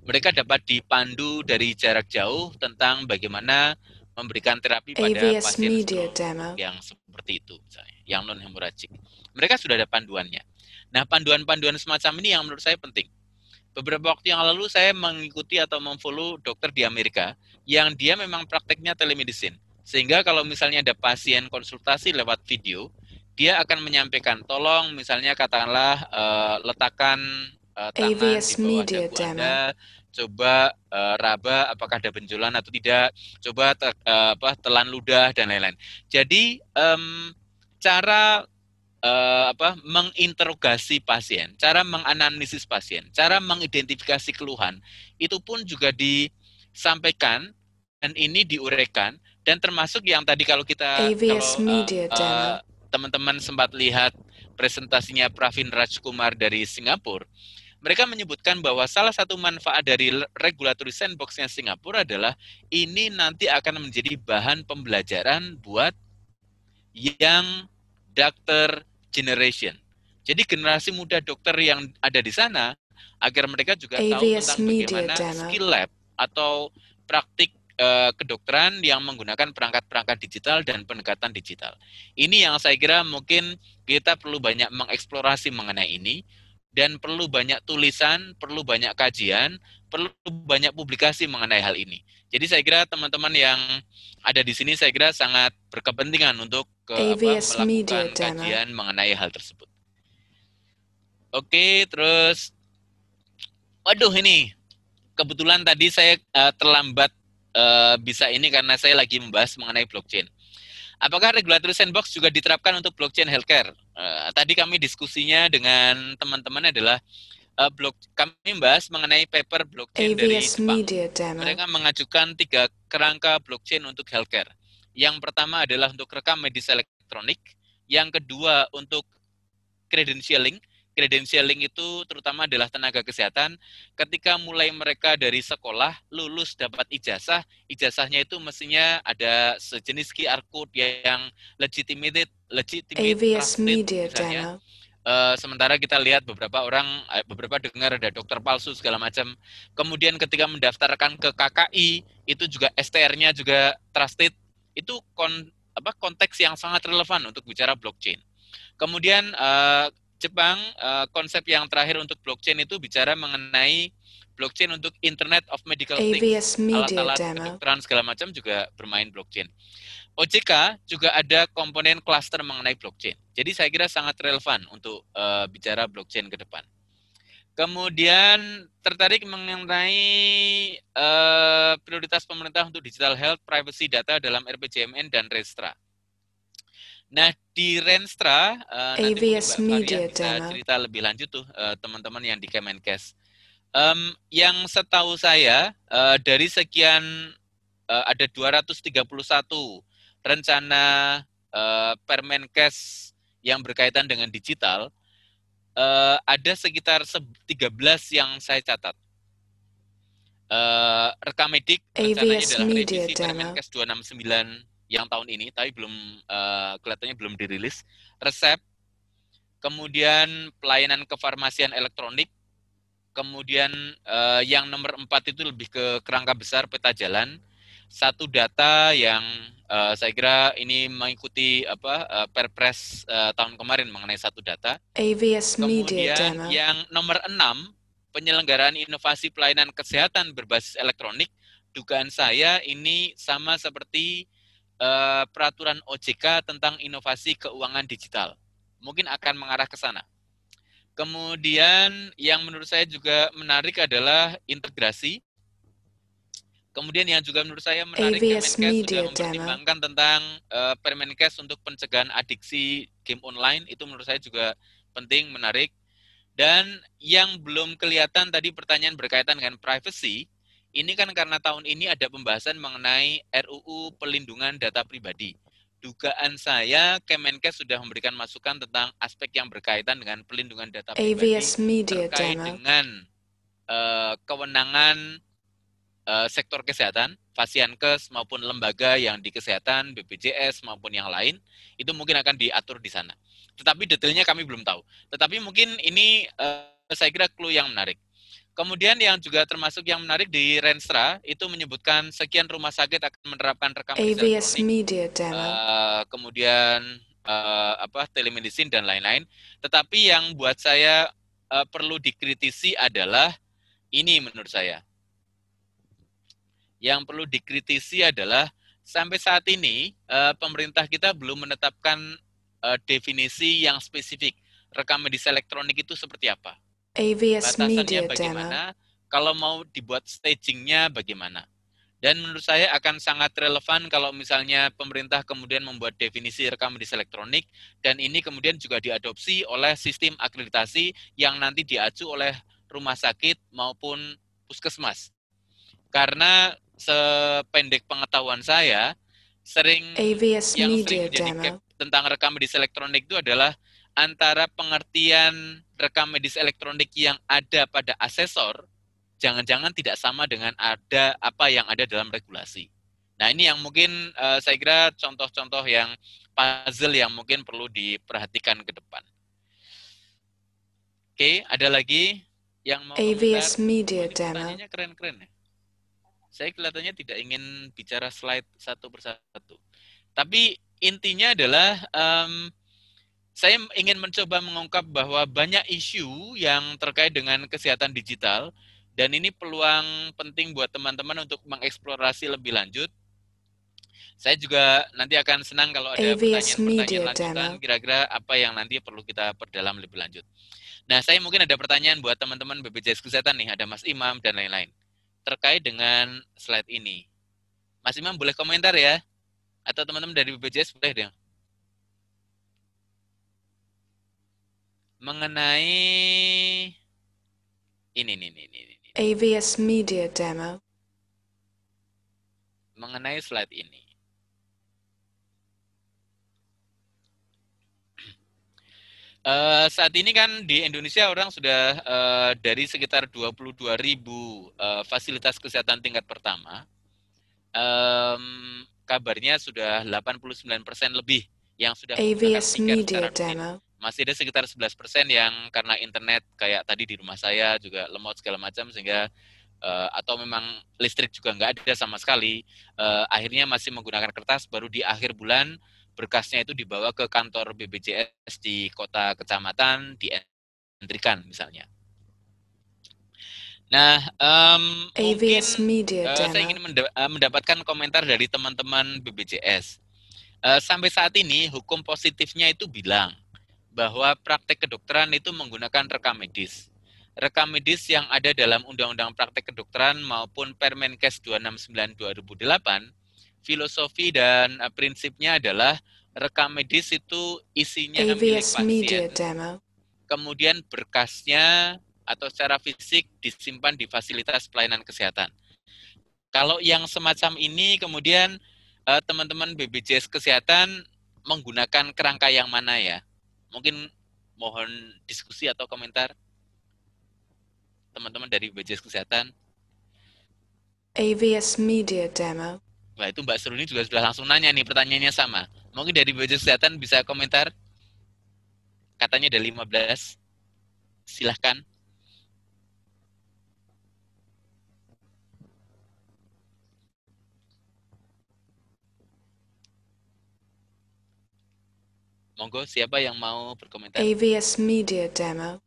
mereka dapat dipandu dari jarak jauh tentang bagaimana memberikan terapi pada AVS pasien Media stroke Demo. yang seperti itu misalnya, yang non hemoragik. Mereka sudah ada panduannya. Nah, panduan-panduan semacam ini yang menurut saya penting. Beberapa waktu yang lalu saya mengikuti atau memfollow dokter di Amerika yang dia memang prakteknya telemedicine. Sehingga kalau misalnya ada pasien konsultasi lewat video, dia akan menyampaikan, tolong misalnya katakanlah eh, letakkan eh, tangan AVS di bawah Media dagu. Anda, coba eh, raba apakah ada benjolan atau tidak, coba te- eh, apa telan ludah dan lain-lain. Jadi em, cara eh, apa menginterogasi pasien, cara menganalisis pasien, cara mengidentifikasi keluhan itu pun juga disampaikan dan ini diuraikan dan termasuk yang tadi kalau kita AVS kalau eh, Media Demo. teman-teman sempat lihat presentasinya Pravin Rajkumar dari Singapura, mereka menyebutkan bahwa salah satu manfaat dari regulatory sandbox-nya Singapura adalah ini nanti akan menjadi bahan pembelajaran buat yang doctor generation. Jadi generasi muda dokter yang ada di sana agar mereka juga tahu AVS tentang Media bagaimana skill lab atau praktik eh, kedokteran yang menggunakan perangkat-perangkat digital dan pendekatan digital. Ini yang saya kira mungkin kita perlu banyak mengeksplorasi mengenai ini dan perlu banyak tulisan, perlu banyak kajian, perlu banyak publikasi mengenai hal ini. Jadi saya kira teman-teman yang ada di sini saya kira sangat berkepentingan untuk ke, AVS Media melakukan Demo. kajian mengenai hal tersebut. Oke, terus waduh ini kebetulan tadi saya eh, terlambat eh, bisa ini karena saya lagi membahas mengenai blockchain. Apakah regulatory sandbox juga diterapkan untuk blockchain healthcare? Eh, tadi kami diskusinya dengan teman-teman adalah eh, blok kami membahas mengenai paper blockchain dari AVS Jepang. Media Demo. Mereka mengajukan tiga kerangka blockchain untuk healthcare. Yang pertama adalah untuk rekam medis elektronik, yang kedua untuk credentialing. Credentialing itu terutama adalah tenaga kesehatan. Ketika mulai mereka dari sekolah, lulus dapat ijazah, ijazahnya itu mestinya ada sejenis QR code yang legitimate, legitimate AVS Media misalnya. Eh, sementara kita lihat beberapa orang, eh, beberapa dengar ada dokter palsu segala macam. Kemudian ketika mendaftarkan ke KKI, itu juga STR-nya juga trusted. Itu kon, apa konteks yang sangat relevan untuk bicara blockchain. Kemudian eh, Jepang eh, konsep yang terakhir untuk blockchain itu bicara mengenai blockchain untuk Internet of Medical Things. Alat-alat kedokteran segala macam juga bermain blockchain. OJK juga ada komponen cluster mengenai blockchain. Jadi saya kira sangat relevan untuk eh, bicara blockchain ke depan. Kemudian tertarik mengenai eh, prioritas pemerintah untuk digital health, privacy data dalam RPJMN dan Restra. Nah di Renstra AVS Mbak Media Demo. cerita lebih lanjut tuh eh, teman-teman yang di Kemenkes. Em, yang setahu saya eh, dari sekian eh, ada 231 rencana eh, Permenkes yang berkaitan dengan digital, eh, ada sekitar se- 13 yang saya catat. Eh, Rekamedik rencananya adalah Media revisi Demo. Permenkes 269 yang tahun ini, tapi belum eh, kelihatannya belum dirilis. Resep, kemudian pelayanan kefarmasian elektronik, kemudian eh, yang nomor empat itu lebih ke kerangka besar peta jalan, satu data yang eh, saya kira ini mengikuti apa eh, Perpres eh, tahun kemarin mengenai satu data. AVS Media Kemudian Demo. yang nomor enam penyelenggaraan inovasi pelayanan kesehatan berbasis elektronik. Dugaan saya ini sama seperti eh, peraturan OJK tentang inovasi keuangan digital. Mungkin akan mengarah ke sana. Kemudian yang menurut saya juga menarik adalah integrasi. Kemudian yang juga menurut saya menarik AVS Kemenkes sudah Demo. mempertimbangkan tentang eh, Permenkes untuk pencegahan adiksi game online itu menurut saya juga penting, menarik. Dan yang belum kelihatan tadi pertanyaan berkaitan dengan privacy, ini kan karena tahun ini ada pembahasan mengenai RUU Pelindungan Data Pribadi. Dugaan saya Kemenkes sudah memberikan masukan tentang aspek yang berkaitan dengan pelindungan data pribadi AVS Media terkait Demo. dengan eh, kewenangan eh, sektor kesehatan, Fasiankes maupun lembaga yang di kesehatan, BPJS maupun yang lain, itu mungkin akan diatur di sana. Tetapi detailnya kami belum tahu. Tetapi mungkin ini eh, saya kira clue yang menarik. Kemudian yang juga termasuk yang menarik di Renstra itu menyebutkan sekian rumah sakit akan menerapkan rekam elektronik, Media Demo. eh, kemudian eh, apa telemedicine dan lain-lain. Tetapi yang buat saya eh, perlu dikritisi adalah ini menurut saya. Yang perlu dikritisi adalah sampai saat ini eh, pemerintah kita belum menetapkan eh, definisi yang spesifik rekam medis elektronik itu seperti apa AVS Media batasannya Demo. bagaimana, kalau mau dibuat stagingnya bagaimana. Dan menurut saya akan sangat relevan kalau misalnya pemerintah kemudian membuat definisi rekam medis elektronik dan ini kemudian juga diadopsi oleh sistem akreditasi yang nanti diacu oleh rumah sakit maupun puskesmas. Karena sependek pengetahuan saya, sering AVS yang Media sering menjadi Demo. tentang rekam medis elektronik itu adalah antara pengertian rekam medis elektronik yang ada pada asesor, jangan-jangan tidak sama dengan ada apa yang ada dalam regulasi. Nah ini yang mungkin eh, saya kira contoh-contoh yang puzzle yang mungkin perlu diperhatikan ke depan. Oke, ada lagi yang mau AVS komentar? Media Oh, Demo. pertanyaannya keren-keren ya. Saya kelihatannya tidak ingin bicara slide satu persatu. Tapi intinya adalah em, saya ingin mencoba mengungkap bahwa banyak isu yang terkait dengan kesehatan digital dan ini peluang penting buat teman-teman untuk mengeksplorasi lebih lanjut. Saya juga nanti akan senang kalau ada pertanyaan-pertanyaan lanjutan kira-kira apa yang nanti perlu kita perdalam lebih lanjut. Nah, saya mungkin ada pertanyaan buat teman-teman BPJS Kesehatan nih, ada Mas Imam dan lain-lain terkait dengan slide ini. Mas Imam boleh komentar ya? Atau teman-teman dari BPJS boleh deh. Mengenai ini ini ini ini. AVS Media Demo. Mengenai slide ini. Uh, saat ini kan di Indonesia orang sudah uh, dari sekitar 22 ribu uh, fasilitas kesehatan tingkat pertama, um, kabarnya sudah 89 persen lebih yang sudah AVS Media Demo masih ada sekitar 11% yang karena internet kayak tadi di rumah saya juga lemot segala macam sehingga uh, atau memang listrik juga nggak ada sama sekali uh, akhirnya masih menggunakan kertas baru di akhir bulan berkasnya itu dibawa ke kantor BPJS di kota kecamatan dientrikan misalnya. Nah, um, AVS mungkin Media uh, saya ingin mendapatkan komentar dari teman-teman BPJS. Uh, sampai saat ini hukum positifnya itu bilang bahwa praktek kedokteran itu menggunakan rekam medis. Rekam medis yang ada dalam Undang-Undang Praktek Kedokteran maupun Permenkes 269 2008, filosofi dan uh, prinsipnya adalah rekam medis itu isinya AVS milik. Media Demo. Kemudian berkasnya atau secara fisik disimpan di fasilitas pelayanan kesehatan. Kalau yang semacam ini kemudian uh, teman-teman BPJS Kesehatan menggunakan kerangka yang mana ya? Mungkin mohon diskusi atau komentar teman-teman dari BPJS Kesehatan. AVS Media Demo. Wah itu Mbak Seruni juga sudah langsung nanya nih pertanyaannya sama. Mungkin dari BPJS Kesehatan bisa komentar. Katanya ada 15. Silahkan. Monggo siapa yang mau berkomentar? AVS Media Demo.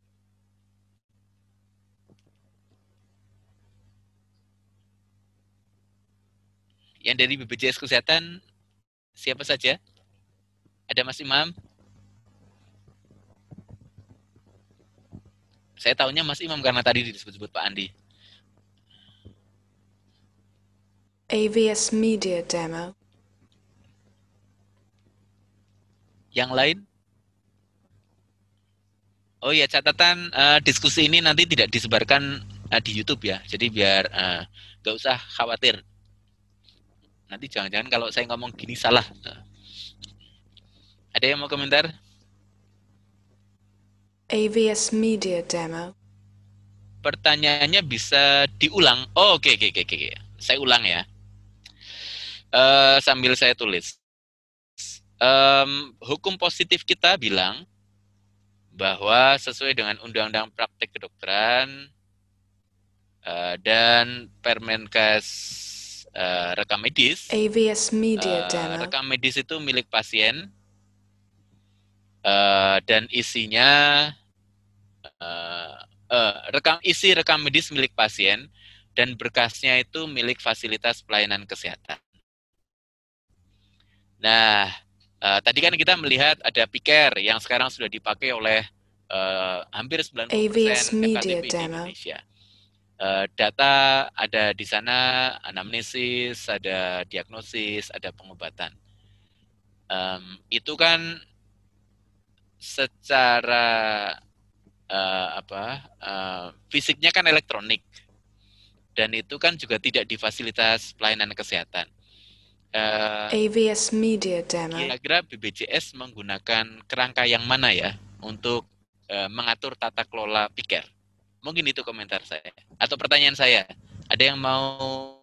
Yang dari BPJS Kesehatan siapa saja? Ada Mas Imam? Saya tahunya Mas Imam karena tadi disebut-sebut Pak Andi. AVS Media Demo. Yang lain? Oh ya catatan uh, diskusi ini nanti tidak disebarkan uh, di YouTube ya, jadi biar uh, usah khawatir. Nanti jangan-jangan kalau saya ngomong gini salah. Ada yang mau komentar? AVS Media Demo. Pertanyaannya bisa diulang. Oh, oke, okay, oke, okay, oke, okay. Saya ulang ya. Uh, sambil saya tulis um, hukum positif kita bilang bahwa sesuai dengan Undang-Undang Praktek Kedokteran uh, dan Permenkes uh, rekam medis, AVS Media uh, rekam medis itu milik pasien uh, dan isinya uh, uh, rekam isi rekam medis milik pasien dan berkasnya itu milik fasilitas pelayanan kesehatan. Nah, Uh, tadi kan kita melihat ada piker yang sekarang sudah dipakai oleh uh, hampir 90% AVS Media di Indonesia. Uh, data ada di sana anamnesis, ada diagnosis, ada pengobatan. Um, itu kan secara uh, apa uh, fisiknya kan elektronik dan itu kan juga tidak di fasilitas pelayanan kesehatan uh, eh, AVS Media Demo. Kira-kira BPJS menggunakan kerangka yang mana ya untuk uh, mengatur tata kelola piker? Mungkin itu komentar saya atau pertanyaan saya. Ada yang mau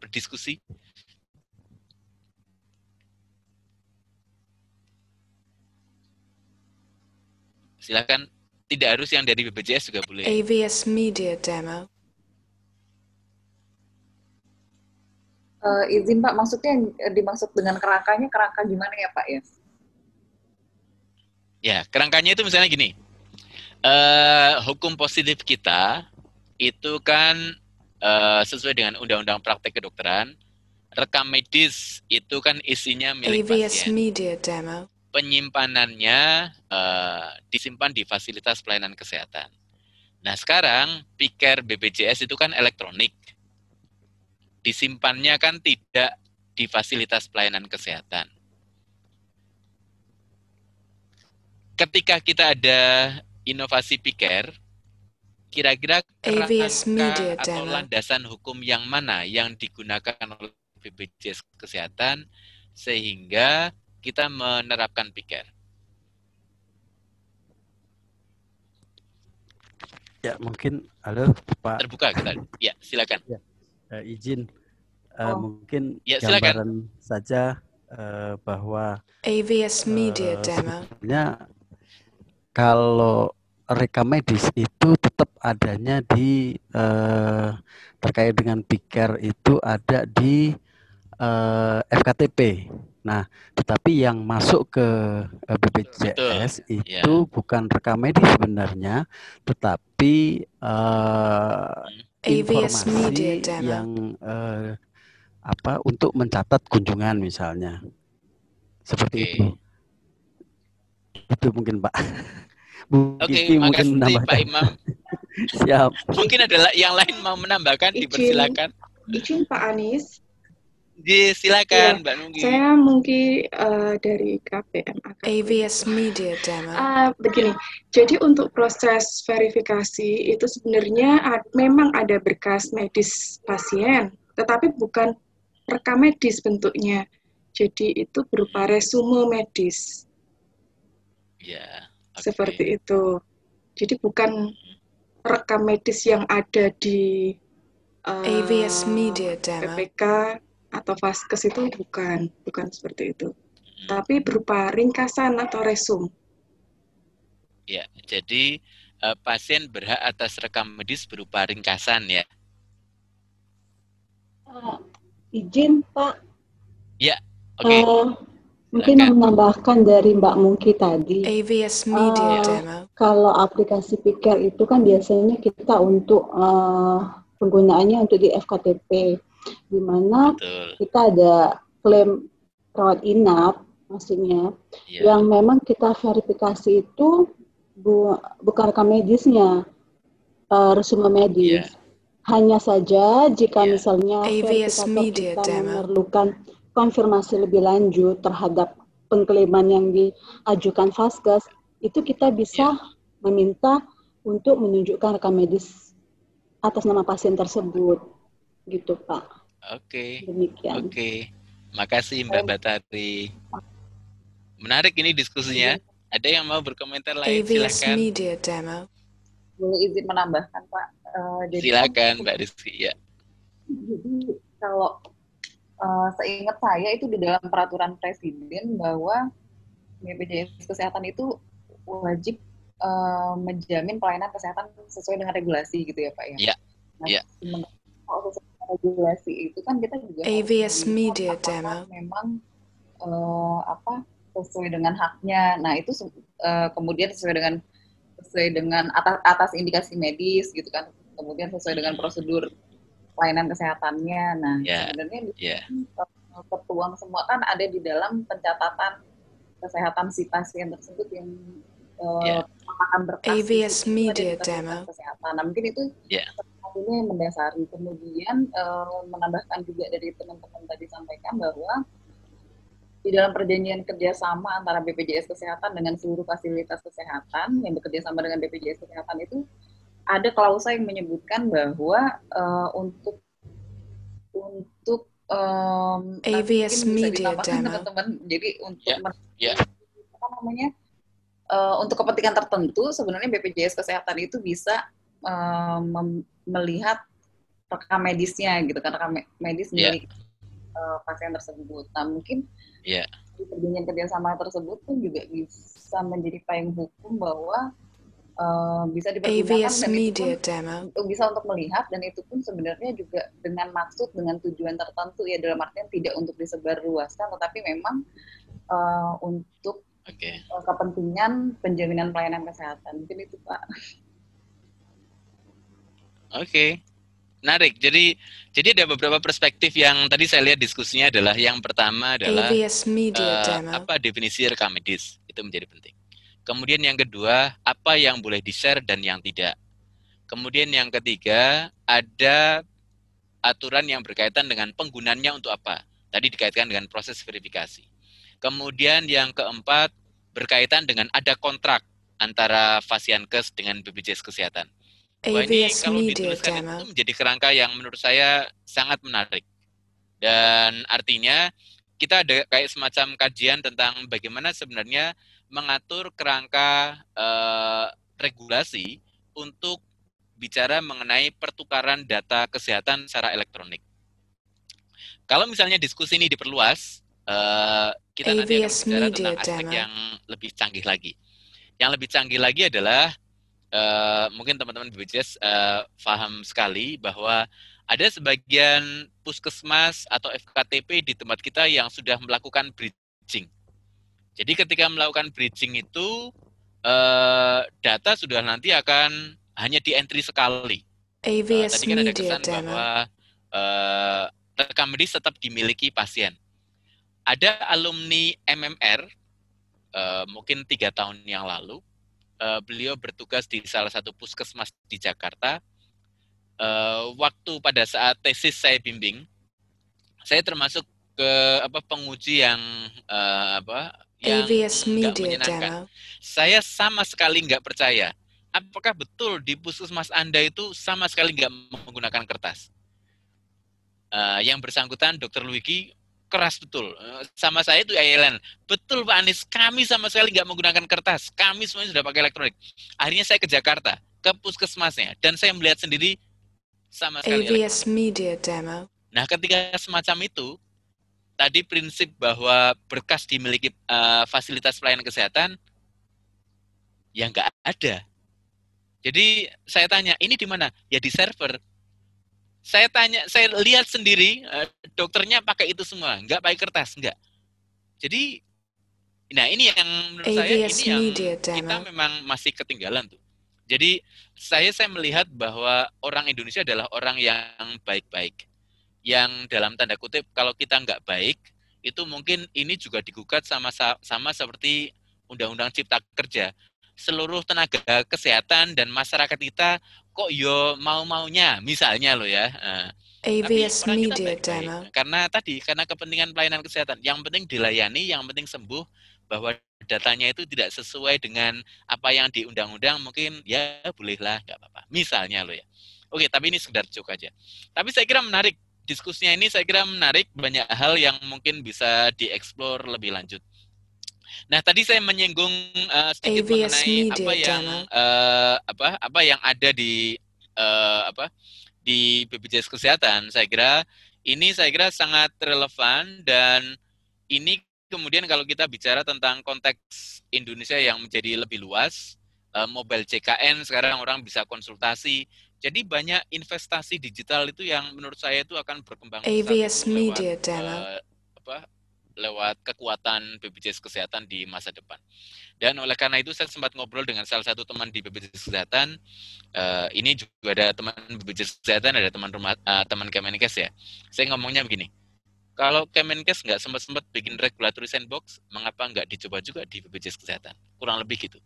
berdiskusi? Silakan. Tidak harus yang dari BPJS juga boleh. AVS Media Demo. Uh, izin Pak, maksudnya yang dimaksud dengan kerangkanya kerangka gimana ya Pak ya? Ya, kerangkanya itu misalnya gini. Uh, hukum positif kita itu kan uh, sesuai dengan undang-undang praktek kedokteran. Rekam medis itu kan isinya milik AVS pasien. Media Demo. Penyimpanannya uh, disimpan di fasilitas pelayanan kesehatan. Nah sekarang piker BPJS itu kan elektronik. Disimpannya kan tidak di fasilitas pelayanan kesehatan. Ketika kita ada inovasi piker, kira-kira kerangka atau landasan hukum yang mana yang digunakan oleh BPJS Kesehatan sehingga kita menerapkan piker? Ya, mungkin halo Pak. Terbuka kita. Ya, silakan. Eh, izin eh, Oh. mungkin Ya, silakan. gambaran saja eh, bahwa AVS Media eh, Demo. sebenarnya kalau rekam medis itu tetap adanya di eh, terkait dengan piker itu ada di eh, FKTP. Nah, tetapi yang masuk ke BPJS ya. itu bukan rekam medis sebenarnya, tetapi eh, Media informasi Demo. yang eh, apa untuk mencatat kunjungan misalnya. Seperti itu. Itu mungkin Pak. Bu Oke, Kiki mungkin makasih Pak menambahkan. Imam. Siap. Mungkin ada la- yang lain mau menambahkan, dipersilakan. Izin Pak Anies. Disilakan Iya, Mbak Nunggi. Saya mungkin eh, dari KPM AVS Media Demo. Ah, begini, jadi untuk proses verifikasi itu sebenarnya ad- memang ada berkas medis pasien, tetapi bukan rekam medis bentuknya. Jadi itu berupa resume medis, Ya. seperti itu. Jadi bukan rekam medis yang ada di eh, AVS Media Demo. PPK atau Vaskes itu bukan, bukan seperti itu. Tapi berupa ringkasan atau resum. Ya, jadi eh, pasien berhak atas rekam medis berupa ringkasan ya. Izin Pak, Ya, oke. eh, mungkin menambahkan dari Mbak Mungki tadi. AVS Media eh, Demo. Kalau aplikasi Pikir itu kan biasanya kita untuk eh, penggunaannya untuk di FKTP, di mana kita ada klaim rawat inap, maksudnya, yang memang kita verifikasi itu bu- bukan rekam medisnya, eh, resume medis. Hanya saja jika misalnya AVS Media kita Demo. memerlukan konfirmasi lebih lanjut terhadap pengklaiman yang diajukan Vaskes, itu kita bisa meminta untuk menunjukkan rekam medis atas nama pasien tersebut. Gitu, Pak. Oke. Demikian. Oke. Makasih Mbak Batari. Menarik ini diskusinya. Ada yang mau berkomentar lain? Silakan. Media Demo. Boleh izin menambahkan Pak. Eh, jadi Silakan Mbak Rizky ya. Jadi kalau eh, seingat saya itu di dalam peraturan presiden bahwa BPJS Kesehatan itu wajib eh, menjamin pelayanan kesehatan sesuai dengan regulasi gitu ya Pak ya. Iya. Nah, Iya. kalau dengan regulasi itu kan kita juga AVS Media Demo. memang eh, apa sesuai dengan haknya. Nah itu eh, kemudian sesuai dengan sesuai dengan atas atas indikasi medis gitu kan. Kemudian sesuai dengan prosedur pelayanan kesehatannya. Nah Ya. sebenarnya di Ya. eh, tertuang semua kan ada di dalam pencatatan kesehatan si pasien tersebut yang eh, Ya. memakan berkas AVS Media Demo. kesehatan. Nah mungkin itu Ya. Yang mendasari. Kemudian eh, menambahkan juga dari teman-teman tadi sampaikan bahwa di dalam perjanjian kerjasama antara BPJS Kesehatan dengan seluruh fasilitas kesehatan yang bekerja sama dengan BPJS Kesehatan itu ada klausa yang menyebutkan bahwa eh, untuk untuk nanti AVS Media teman-teman. Jadi untuk men- Ya. apa namanya eh, untuk kepentingan tertentu sebenarnya BPJS Kesehatan itu bisa eh, mem- melihat rekam medisnya gitu kan rekam me- medis Ya. milik eh, pasien tersebut. Nah mungkin Ya. di perjanjian kerjasama tersebut pun juga bisa menjadi payung hukum bahwa eh, bisa dipergunakan AVS dan itu Media pun Demo. untuk bisa untuk melihat dan itu pun sebenarnya juga dengan maksud dengan tujuan tertentu ya dalam artian tidak untuk disebarluaskan tetapi memang eh, untuk uh, kepentingan penjaminan pelayanan kesehatan. Mungkin itu Pak. Oke. Menarik. Jadi jadi ada beberapa perspektif yang tadi saya lihat diskusinya adalah yang pertama adalah Media Demo. apa definisi rekam medis itu menjadi penting. Kemudian yang kedua, apa yang boleh di-share dan yang tidak. Kemudian yang ketiga, ada aturan yang berkaitan dengan penggunaannya untuk apa. Tadi dikaitkan dengan proses verifikasi. Kemudian yang keempat, berkaitan dengan ada kontrak antara Fasiankes dengan BPJS Kesehatan. Wah, ini kalau dituliskan Demo. itu menjadi kerangka yang menurut saya sangat menarik. Dan artinya kita ada kayak semacam kajian tentang bagaimana sebenarnya mengatur kerangka eh, regulasi untuk bicara mengenai pertukaran data kesehatan secara elektronik. Kalau misalnya diskusi ini diperluas, eh, kita nanti akan bicara tentang aspek Demo. yang lebih canggih lagi. Yang lebih canggih lagi adalah eh, mungkin teman-teman BPJS eh, paham sekali bahwa ada sebagian puskesmas atau FKTP di tempat kita yang sudah melakukan bridging. Jadi ketika melakukan bridging itu eh, data sudah nanti akan hanya di entry sekali. Eh, AVS tadi kan ada kesan Demo. bahwa eh, rekam medis tetap dimiliki pasien. Ada alumni MMR, eh, mungkin tiga tahun yang lalu, eh, beliau bertugas di salah satu puskesmas di Jakarta. Eh, waktu pada saat tesis saya bimbing, saya termasuk ke apa penguji yang eh, apa yang AVS nggak Media menyenangkan. Saya sama sekali nggak percaya. Apakah betul di puskesmas Anda itu sama sekali nggak menggunakan kertas? Eh, yang bersangkutan Dokter Luigi keras betul. Sama saya itu ILN. Betul Pak Anies, kami sama sekali nggak menggunakan kertas. Kami semuanya sudah pakai elektronik. Akhirnya saya ke Jakarta, ke puskesmasnya, dan saya melihat sendiri sama sekali elektronik. AVS Media Demo. Nah, ketika semacam itu, tadi prinsip bahwa berkas dimiliki eh, fasilitas pelayanan kesehatan, ya nggak ada. Jadi saya tanya, ini di mana? Ya di server. Saya tanya, saya lihat sendiri, eh, dokternya pakai itu semua, nggak pakai kertas, nggak. Jadi, nah ini yang menurut saya AVS ini yang Media kita Demo. memang masih ketinggalan tuh. Jadi saya saya melihat bahwa orang Indonesia adalah orang yang baik-baik yang dalam tanda kutip kalau kita nggak baik itu mungkin ini juga digugat sama sama seperti undang-undang cipta kerja seluruh tenaga kesehatan dan masyarakat kita kok yo mau-maunya misalnya lo ya. Tapi AVS orang kita Media baik-baik Demo. karena tadi karena kepentingan pelayanan kesehatan. Yang penting dilayani yang penting sembuh bahwa datanya itu tidak sesuai dengan apa yang di undang-undang mungkin ya bolehlah nggak apa-apa misalnya lo ya. Oke tapi ini sekedar joke aja. Tapi saya kira menarik diskusinya ini saya kira menarik banyak hal yang mungkin bisa dieksplor lebih lanjut. Nah tadi saya menyinggung uh, sedikit AVS mengenai Media apa yang uh, apa apa yang ada di uh, apa di BPJS Kesehatan. Saya kira ini saya kira sangat relevan dan ini kemudian kalau kita bicara tentang konteks Indonesia yang menjadi lebih luas, uh, mobile CKN sekarang orang bisa konsultasi. Jadi banyak investasi digital itu yang menurut saya itu akan berkembang AVS lewat Media eh, apa lewat kekuatan BPJS Kesehatan di masa depan. Dan oleh karena itu saya sempat ngobrol dengan salah satu teman di BPJS Kesehatan. Eh, ini juga ada teman BPJS Kesehatan, ada teman rumah eh, teman Kemenkes ya. Saya ngomongnya begini. Kalau Kemenkes nggak sempat-sempat bikin regulatory sandbox, mengapa nggak dicoba juga di BPJS Kesehatan? Kurang lebih gitu.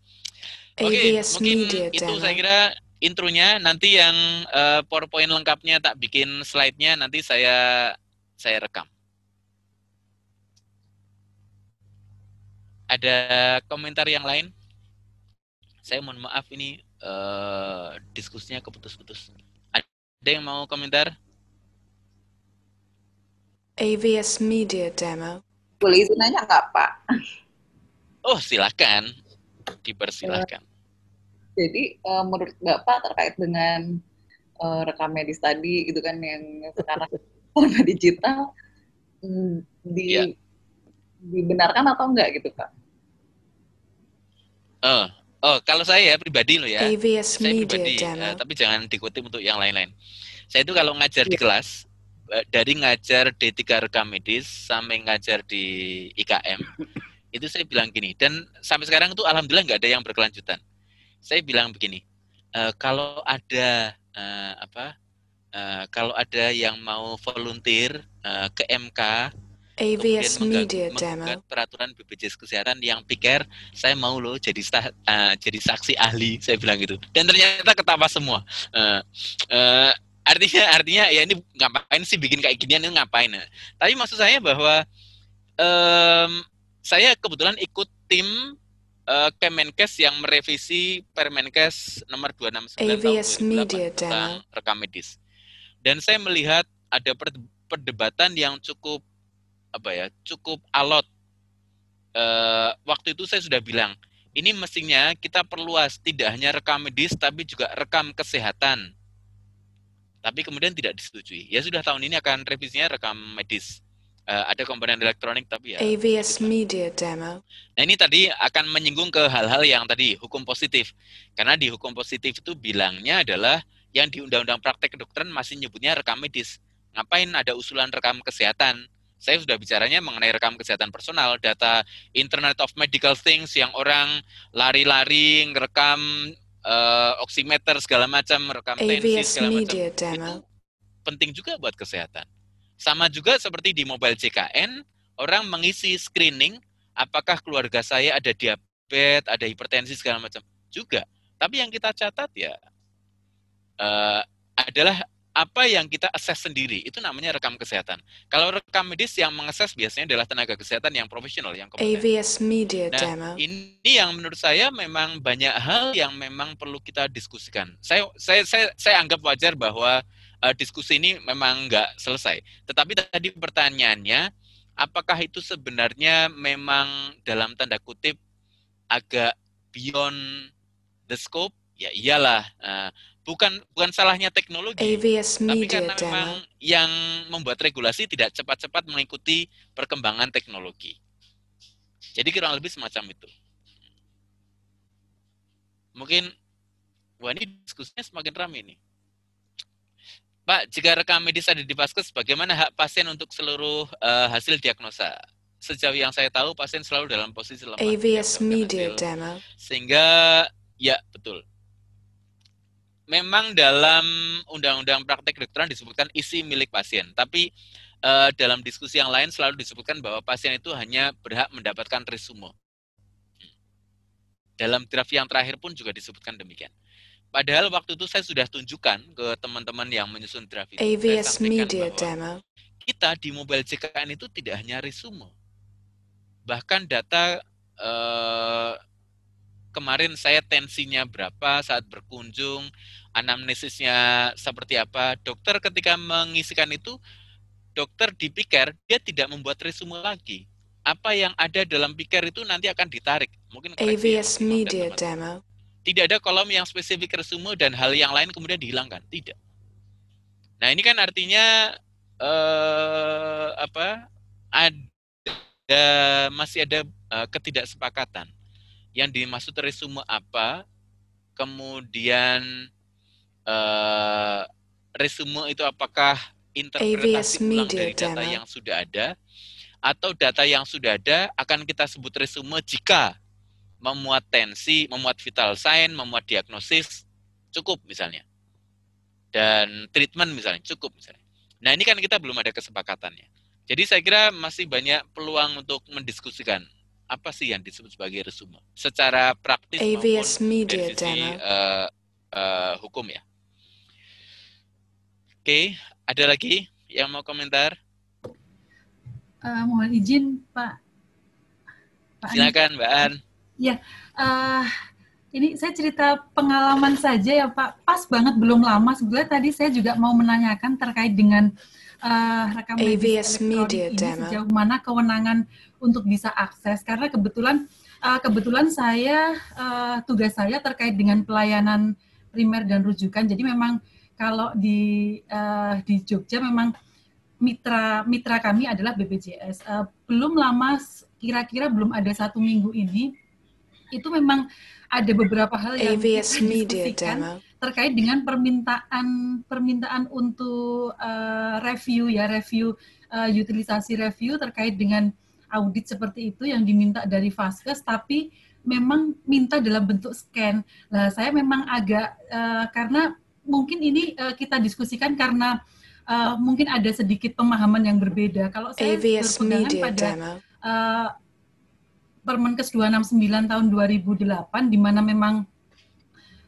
Oke, AVS mungkin Media itu saya kira intronya. Nanti yang eh, PowerPoint lengkapnya tak bikin slide-nya nanti saya saya rekam. Ada komentar yang lain? Saya mohon maaf ini eh, diskusinya keputus-putus. Ada yang mau komentar? AVS Media Demo. Boleh izin nanya nggak Pak? Oh, silakan. Dipersilahkan. Jadi eh, menurut Bapak terkait dengan eh, rekam medis tadi gitu kan yang sekarang serba digital mm, di Iya. dibenarkan atau enggak gitu Pak? Oh, oh, kalau saya pribadi loh ya. AVS saya Media pribadi, eh, tapi jangan dikutip untuk yang lain-lain. Saya itu kalau ngajar di kelas, eh, dari ngajar D3 rekam medis sampai ngajar di IKM, itu saya bilang gini dan sampai sekarang itu alhamdulillah nggak ada yang berkelanjutan saya bilang begini e, kalau ada e, apa e, kalau ada yang mau volunteer e, ke MK AVS Media Demo peraturan BPJS Kesehatan yang pikir saya mau loh jadi uh, jadi saksi ahli saya bilang gitu dan ternyata ketawa semua uh, uh, artinya artinya ya ini ngapain sih bikin kayak ginian ini ngapain nah. tapi maksud saya bahwa um, saya kebetulan ikut tim uh, Kemenkes yang merevisi Permenkes nomor 269 AVS tahun 2008 Media tentang rekam medis. Dan saya melihat ada perdebatan yang cukup apa ya, cukup alot. Uh, waktu itu saya sudah bilang, ini mestinya kita perluas tidak hanya rekam medis tapi juga rekam kesehatan. Tapi kemudian tidak disetujui. Ya sudah tahun ini akan revisinya rekam medis uh, ada komponen elektronik tapi ya AVS Media Demo. Nah ini tadi akan menyinggung ke hal-hal yang tadi hukum positif karena di hukum positif itu bilangnya adalah yang di undang-undang praktek kedokteran masih nyebutnya rekam medis. Ngapain ada usulan rekam kesehatan? Saya sudah bicaranya mengenai rekam kesehatan personal, data Internet of Medical Things yang orang lari-lari ngerekam uh, oximeter segala macam, rekam tensi segala macam. Itu penting juga buat kesehatan. Sama juga seperti di mobile CKN, orang mengisi screening apakah keluarga saya ada diabetes, ada hipertensi segala macam juga. Tapi yang kita catat ya uh, adalah apa yang kita assess sendiri itu namanya rekam kesehatan. Kalau rekam medis yang mengakses biasanya adalah tenaga kesehatan yang profesional yang kompeten. AVS Media nah, Demo. Ini yang menurut saya memang banyak hal yang memang perlu kita diskusikan. Saya saya saya, saya anggap wajar bahwa uh, diskusi ini memang nggak selesai. Tetapi tadi pertanyaannya, apakah itu sebenarnya memang dalam tanda kutip agak beyond the scope? Ya iyalah. Uh, bukan bukan salahnya teknologi, AVS tapi Media karena memang Demo. yang membuat regulasi tidak cepat-cepat mengikuti perkembangan teknologi. Jadi kurang lebih semacam itu. Mungkin, wah ini diskusinya semakin ramai nih. Pak, jika rekam medis ada di Paskes, bagaimana hak pasien untuk seluruh uh, hasil diagnosa? Sejauh yang saya tahu, pasien selalu dalam posisi lemah. AVS Media. Demo. Sehingga, ya betul. Memang dalam undang-undang praktek kedokteran disebutkan isi milik pasien, tapi uh, dalam diskusi yang lain selalu disebutkan bahwa pasien itu hanya berhak mendapatkan resume. Dalam draft yang terakhir pun juga disebutkan demikian. Padahal waktu itu saya sudah tunjukkan ke teman-teman yang menyusun draft itu. AVS Media Demo. kita di mobile CKN itu tidak hanya resume. Bahkan data eh, kemarin saya tensinya berapa saat berkunjung, anamnesisnya seperti apa. Dokter ketika mengisikan itu, dokter di piker, dia tidak membuat resume lagi. Apa yang ada dalam piker itu nanti akan ditarik. Mungkin ya, AVS Media teman. Demo. Tidak ada kolom yang spesifik resume dan hal yang lain kemudian dihilangkan. Tidak. Nah ini kan artinya eh, apa? Ada masih ada eh, ketidaksepakatan. Yang dimaksud resume apa? Kemudian eh, resume itu apakah interpretasi AVS ulang Media dari data Demo. yang sudah ada atau data yang sudah ada akan kita sebut resume jika memuat tensi, memuat vital sign, memuat diagnosis cukup misalnya. Dan treatment misalnya cukup misalnya. Nah, ini kan kita belum ada kesepakatannya. Jadi saya kira masih banyak peluang untuk mendiskusikan apa sih yang disebut sebagai resume secara praktis AVS maupun Media dari sisi eh, eh, hukum ya. Oke, ada lagi yang mau komentar? Eh, mohon izin Pak. Pak. Silakan, Mbak An. Ya, eh, ini saya cerita pengalaman saja ya Pak. Pas banget belum lama sebenarnya tadi saya juga mau menanyakan terkait dengan eh, rekam AVS Media ini Demo. sejauh mana kewenangan untuk bisa akses karena kebetulan eh, kebetulan saya eh, tugas saya terkait dengan pelayanan primer dan rujukan. Jadi memang kalau di eh, di Jogja memang mitra mitra kami adalah BPJS. Eh, belum lama, kira-kira belum ada satu minggu ini, itu memang ada beberapa hal yang AVS Media Demo. Terkait dengan permintaan permintaan untuk eh, review ya review eh, utilisasi review terkait dengan audit seperti itu yang diminta dari Vaskes, tapi memang minta dalam bentuk scan. Nah, saya memang agak uh, karena mungkin ini uh, kita diskusikan karena uh, mungkin ada sedikit pemahaman yang berbeda. Kalau saya AVS berpegangan Media pada Demo. uh, Permenkes 269 tahun 2008 di mana memang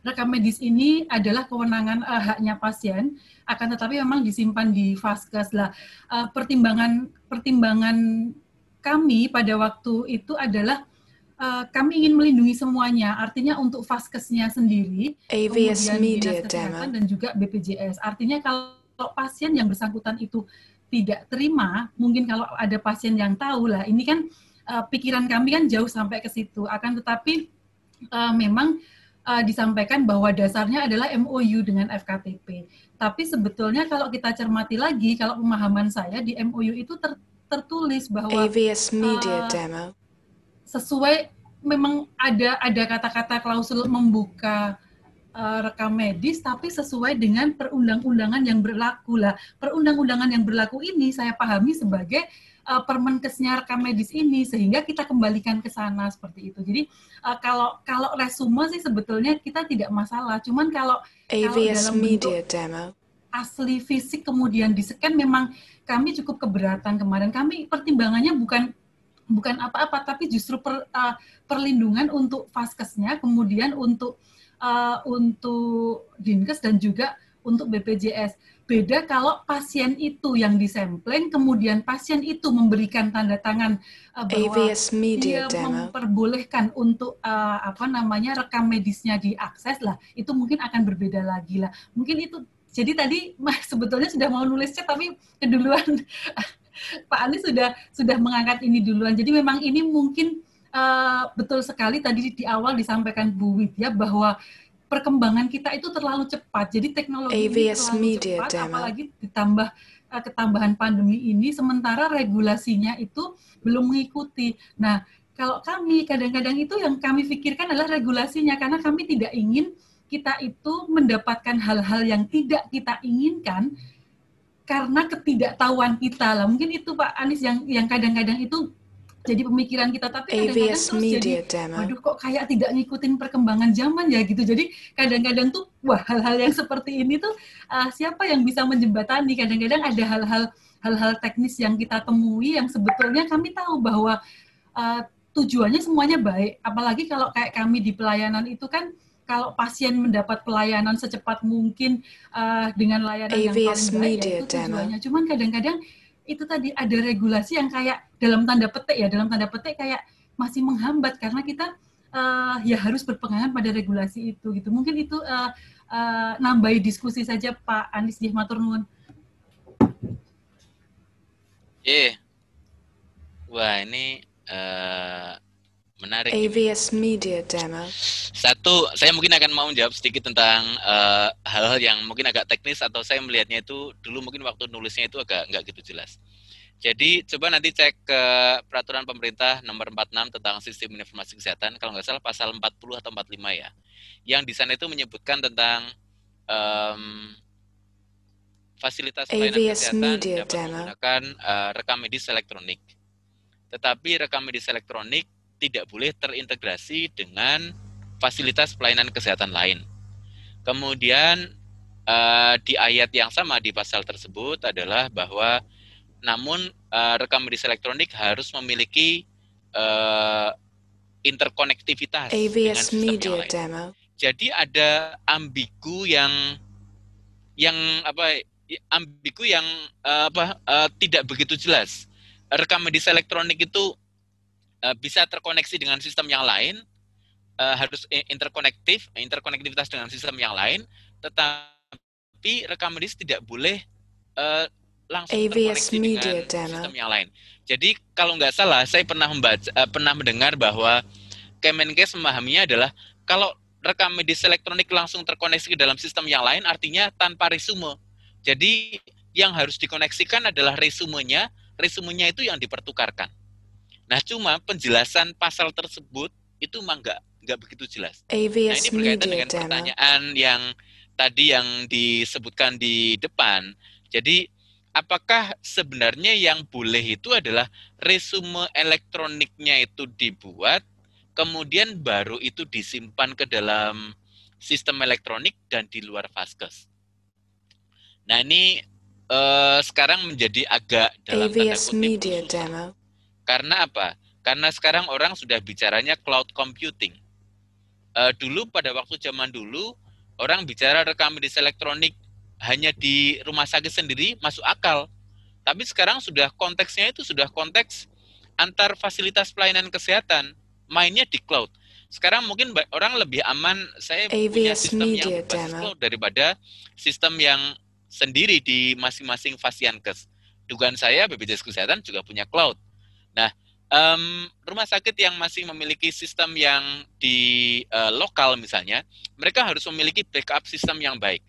rekam medis ini adalah kewenangan uh, haknya pasien akan tetapi memang disimpan di Vaskes lah. Uh, pertimbangan pertimbangan kami pada waktu itu adalah uh, kami ingin melindungi semuanya, artinya untuk Vaskesnya sendiri, AVS kemudian Media Dinas Kesehatan dan juga BPJS. Artinya kalau pasien yang bersangkutan itu tidak terima, mungkin kalau ada pasien yang tahu lah, ini kan uh, pikiran kami kan jauh sampai ke situ. Akan tetapi uh, memang uh, disampaikan bahwa dasarnya adalah MOU dengan FKTP. Tapi sebetulnya kalau kita cermati lagi, kalau pemahaman saya di MOU itu ter- tertulis bahwa AVS Media uh, Demo. sesuai memang ada ada kata-kata klausul membuka uh, rekam medis tapi sesuai dengan perundang-undangan yang berlaku lah. Perundang-undangan yang berlaku ini saya pahami sebagai uh, permenkesnya rekam medis ini sehingga kita kembalikan ke sana seperti itu. Jadi uh, kalau kalau resume sih sebetulnya kita tidak masalah. Cuman kalau kalau dalam Media Demo. asli fisik kemudian di scan memang kami cukup keberatan kemarin. Kami pertimbangannya bukan bukan apa-apa tapi justru per, uh, perlindungan untuk vaskesnya kemudian untuk uh, untuk dinkes dan juga untuk BPJS. Beda kalau pasien itu yang disampling kemudian pasien itu memberikan tanda tangan uh, bahwa AVS Media dia Demo. memperbolehkan untuk uh, apa namanya rekam medisnya diakses lah. Itu mungkin akan berbeda lagi lah. Mungkin itu jadi tadi sebetulnya sudah mau nulis chat tapi keduluan Pak Anies sudah sudah mengangkat ini duluan. Jadi memang ini mungkin uh, betul sekali tadi di awal disampaikan Bu Widya bahwa perkembangan kita itu terlalu cepat jadi teknologi ini AVS terlalu Media cepat Demo. apalagi ditambah uh, ketambahan pandemi ini sementara regulasinya itu belum mengikuti. Nah, kalau kami kadang-kadang itu yang kami pikirkan adalah regulasinya karena kami tidak ingin kita itu mendapatkan hal-hal yang tidak kita inginkan karena ketidaktahuan kita lah. Mungkin itu Pak Anies yang yang kadang-kadang itu jadi pemikiran kita tapi kadang-kadang terus jadi Demo. waduh kok kayak tidak ngikutin perkembangan zaman ya gitu. Jadi kadang-kadang tuh wah hal-hal yang seperti ini tuh uh, siapa yang bisa menjembatani? Kadang-kadang ada hal-hal hal-hal teknis yang kita temui yang sebetulnya kami tahu bahwa uh, tujuannya semuanya baik. Apalagi kalau kayak kami di pelayanan itu kan kalau pasien mendapat pelayanan secepat mungkin uh, dengan layanan yang AVS paling baik ya Media itu Demo. tujuannya. Cuman kadang-kadang itu tadi ada regulasi yang kayak dalam tanda petik ya dalam tanda petik kayak masih menghambat karena kita uh, ya harus berpegangan pada regulasi itu gitu mungkin itu uh, uh, nambahi diskusi saja Pak Anies Nggih, matur nuwun Iya. Wah ini eh, menarik. AVS Media Demo. Satu, saya mungkin akan mau menjawab sedikit tentang eh, hal-hal yang mungkin agak teknis atau saya melihatnya itu dulu mungkin waktu nulisnya itu agak nggak gitu jelas. Jadi coba nanti cek ke peraturan pemerintah nomor 46 tentang sistem informasi kesehatan, kalau nggak salah pasal 40 atau 45 ya. Yang di sana itu menyebutkan tentang em, fasilitas pelayanan kesehatan Media dapat Demo. menggunakan eh, rekam medis elektronik. Tetapi rekam medis elektronik tidak boleh terintegrasi dengan fasilitas pelayanan kesehatan lain. Kemudian eh, di ayat yang sama di pasal tersebut adalah bahwa namun eh, rekam medis elektronik harus memiliki eh, interkonektivitas dengan AVS yang Media lain. Demo. Jadi ada ambigu yang yang apa ambigu yang apa tidak begitu jelas. Rekam medis elektronik itu eh, bisa terkoneksi dengan sistem yang lain, eh, harus interkonektif, interkonektivitas dengan sistem yang lain, tetapi rekam medis tidak boleh eh, langsung AVS terkoneksi Media dengan Demo. sistem yang lain. Jadi kalau nggak salah, saya pernah membaca, eh, pernah mendengar bahwa Kemenkes memahaminya adalah kalau rekam medis elektronik langsung terkoneksi ke dalam sistem yang lain, artinya tanpa resume. Jadi yang harus dikoneksikan adalah resumenya, resumenya itu yang dipertukarkan. Nah, cuma penjelasan pasal tersebut itu memang nggak nggak begitu jelas. Nah, AVS ini berkaitan Media dengan pertanyaan yang tadi yang disebutkan di depan. Jadi apakah sebenarnya yang boleh itu adalah resume elektroniknya itu dibuat, kemudian baru itu disimpan ke dalam sistem elektronik dan di luar Vaskes. Nah ini uh, sekarang menjadi agak dalam tanda AVS kutip Media. Demo. Karena apa? Karena sekarang orang sudah bicaranya cloud computing. Uh, dulu pada waktu zaman dulu orang bicara rekam medis elektronik hanya di rumah sakit sendiri masuk akal. Tapi sekarang sudah konteksnya itu sudah konteks antar fasilitas pelayanan kesehatan, mainnya di cloud. Sekarang mungkin orang lebih aman saya punya AVS sistem yang Media berbasis Demo. cloud daripada sistem yang sendiri di masing-masing fasiankes. Dugaan saya BPJS Kesehatan juga punya cloud. Nah, em, rumah sakit yang masih memiliki sistem yang di eh, lokal misalnya, mereka harus memiliki backup sistem yang baik.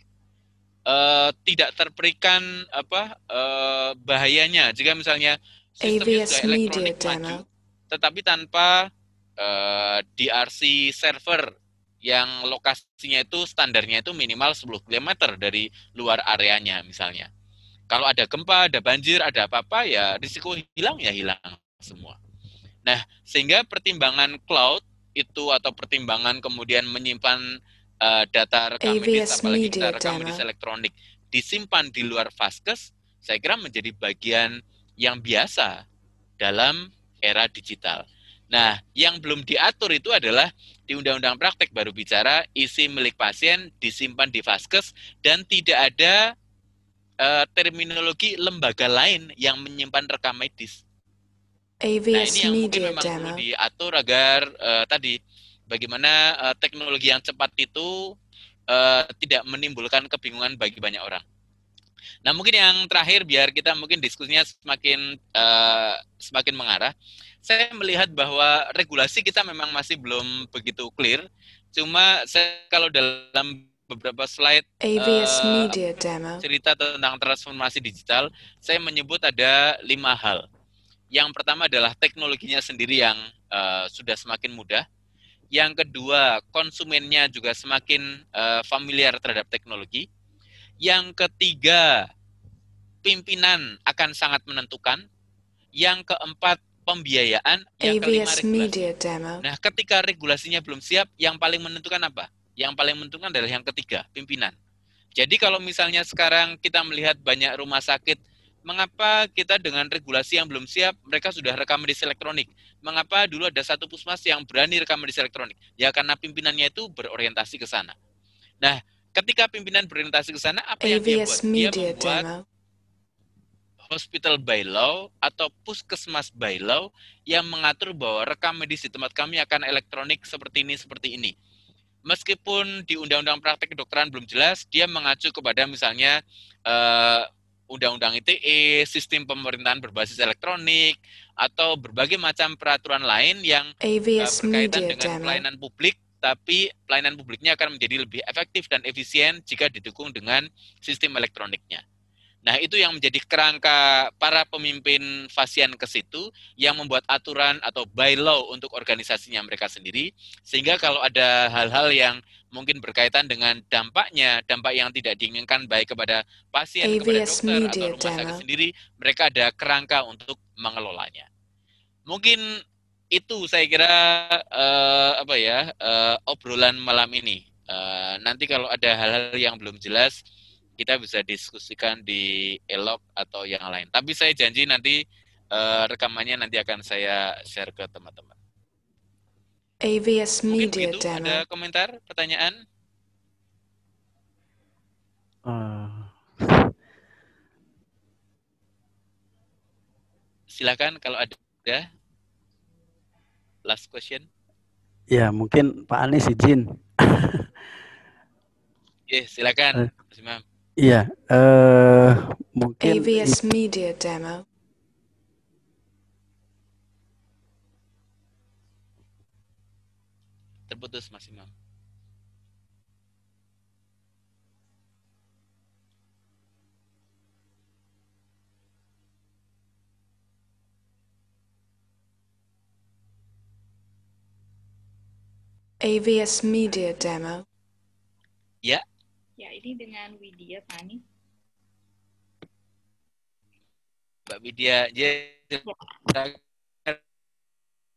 Eh, tidak terperikan apa eh, bahayanya jika misalnya sistemnya AVS sudah Media elektronik maju, Demo. tetapi tanpa eh, DRC server yang lokasinya itu standarnya itu minimal 10 km dari luar areanya misalnya. Kalau ada gempa, ada banjir, ada apa-apa ya risiko hilang ya hilang semua. Nah, sehingga pertimbangan cloud itu atau pertimbangan kemudian menyimpan eh, data rekam medis apalagi Media rekam medis elektronik disimpan di luar Vaskes, saya kira menjadi bagian yang biasa dalam era digital. Nah, yang belum diatur itu adalah di Undang-Undang Praktek baru bicara isi milik pasien disimpan di Vaskes dan tidak ada eh, terminologi lembaga lain yang menyimpan rekam medis. Nah, AVS ini yang mungkin Media memang perlu Demo. diatur agar eh, tadi bagaimana eh, teknologi yang cepat itu eh, tidak menimbulkan kebingungan bagi banyak orang. Nah, mungkin yang terakhir biar kita mungkin diskusinya semakin eh, semakin mengarah. Saya melihat bahwa regulasi kita memang masih belum begitu clear. Cuma saya kalau dalam beberapa slide AVS eh, Media Demo. cerita tentang transformasi digital, saya menyebut ada lima hal. Yang pertama adalah teknologinya sendiri yang eh, sudah semakin mudah. Yang kedua, konsumennya juga semakin eh, familiar terhadap teknologi. Yang ketiga, pimpinan akan sangat menentukan. Yang keempat, pembiayaan. Yang kelima, regulasi. Media Demo. Nah, ketika regulasinya belum siap, yang paling menentukan apa? Yang paling menentukan adalah yang ketiga, pimpinan. Jadi kalau misalnya sekarang kita melihat banyak rumah sakit, mengapa kita dengan regulasi yang belum siap, mereka sudah rekam medis elektronik? Mengapa dulu ada satu pusmas yang berani rekam medis elektronik? Ya karena pimpinannya itu berorientasi ke sana. Nah, ketika pimpinan berorientasi ke sana, apa yang dia buat? Dia membuat Demo. hospital by law atau puskesmas by law yang mengatur bahwa rekam medis di tempat kami akan elektronik seperti ini, seperti ini. Meskipun di Undang-Undang Praktek Kedokteran belum jelas, dia mengacu kepada misalnya eh, Undang-Undang ITE, sistem pemerintahan berbasis elektronik, atau berbagai macam peraturan lain yang eh, AVS berkaitan Media dengan Demo. pelayanan publik, tapi pelayanan publiknya akan menjadi lebih efektif dan efisien jika didukung dengan sistem elektroniknya. Nah, itu yang menjadi kerangka para pemimpin fasien ke situ yang membuat aturan atau by law untuk organisasinya mereka sendiri sehingga kalau ada hal-hal yang mungkin berkaitan dengan dampaknya, dampak yang tidak diinginkan baik kepada pasien, kepada AVS dokter atau Media rumah sakit sendiri, mereka ada kerangka untuk mengelolanya. Mungkin itu saya kira eh, apa ya eh, obrolan malam ini. Eh, nanti kalau ada hal-hal yang belum jelas kita bisa diskusikan di elok atau yang lain. Tapi saya janji nanti eh, rekamannya nanti akan saya share ke teman-teman. AVS Mungkin Media begitu. Demo. Ada komentar, pertanyaan? Eh, Silakan kalau ada. Last question. ya mungkin Pak Anies izin. Oke, silakan. Mas Imam. Iya, eh mungkin AVS Media Demo. Terputus Mas Imam. AVS Media Demo. Ya, Ya, ini dengan Widya Pani. Mbak Widya. Dia,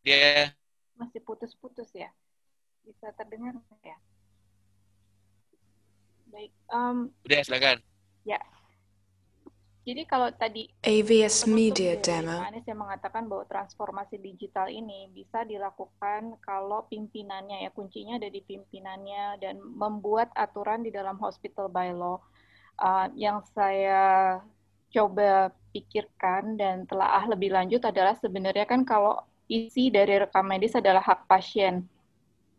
dia masih putus-putus ya. Bisa terdengar ya? Baik. Um, Udah, silakan. Ya. Jadi kalau tadi AVS Media Demo. Anies yang mengatakan bahwa transformasi digital ini bisa dilakukan kalau pimpinannya ya kuncinya ada di pimpinannya dan membuat aturan di dalam hospital bylaw uh, yang saya coba pikirkan dan telah lebih lanjut adalah sebenarnya kan kalau isi dari rekam medis adalah hak pasien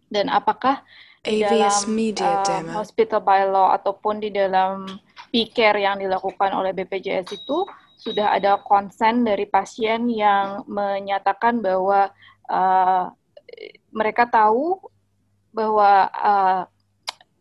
dan apakah di AVS dalam Media uh, Demo. hospital bylaw ataupun di dalam P-care yang dilakukan oleh BPJS itu sudah ada konsen dari pasien yang menyatakan bahwa uh, mereka tahu bahwa uh,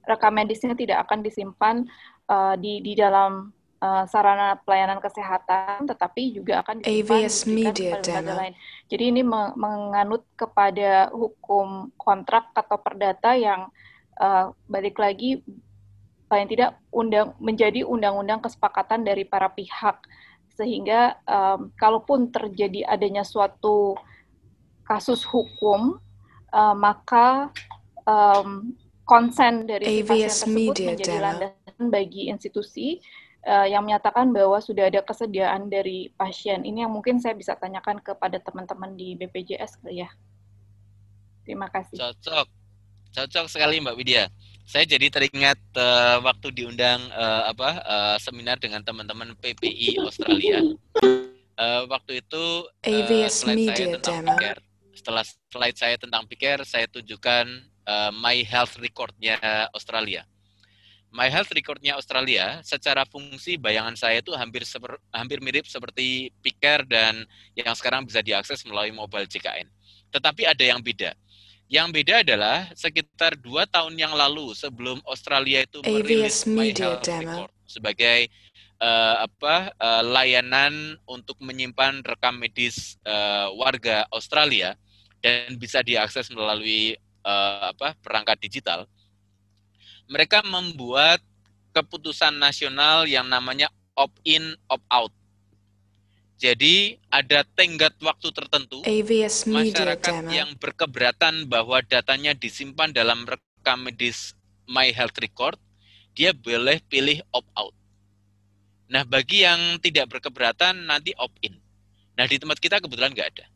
rekam medisnya tidak akan disimpan uh, di di dalam uh, sarana pelayanan kesehatan, tetapi juga akan disimpan AVS diberikan Media lain. Jadi ini me- menganut kepada hukum kontrak atau perdata yang uh, balik lagi paling tidak undang menjadi undang-undang kesepakatan dari para pihak sehingga um, kalaupun terjadi adanya suatu kasus hukum uh, maka um, konsen dari si pasien tersebut Media menjadi Demo. landasan bagi institusi uh, yang menyatakan bahwa sudah ada kesediaan dari pasien. Ini yang mungkin saya bisa tanyakan kepada teman-teman di BPJS ya. Terima kasih. Cocok. Cocok sekali Mbak Widya. Saya jadi teringat eh, waktu diundang eh, apa eh, seminar dengan teman-teman PPI Australia. Eh, waktu itu AVS slide saya tentang Demo. PICARE. Setelah slide saya tentang PICARE, saya tunjukkan eh, My Health Record-nya Australia. My Health Record-nya Australia, secara fungsi bayangan saya itu hampir seper- hampir mirip seperti PICARE dan yang sekarang bisa diakses melalui mobile JKN. Tetapi ada yang beda. Yang beda adalah sekitar dua tahun yang lalu sebelum Australia itu merilis AVS My Media Health Demo. Record sebagai eh, apa eh, layanan untuk menyimpan rekam medis eh, warga Australia dan bisa diakses melalui eh, apa perangkat digital. Mereka membuat keputusan nasional yang namanya opt-in opt-out. Jadi ada tenggat waktu tertentu AVS Media masyarakat Demo. yang berkeberatan bahwa datanya disimpan dalam rekam medis My Health Record, dia boleh pilih opt-out. Nah, bagi yang tidak berkeberatan nanti opt-in. Nah, di tempat kita kebetulan nggak ada.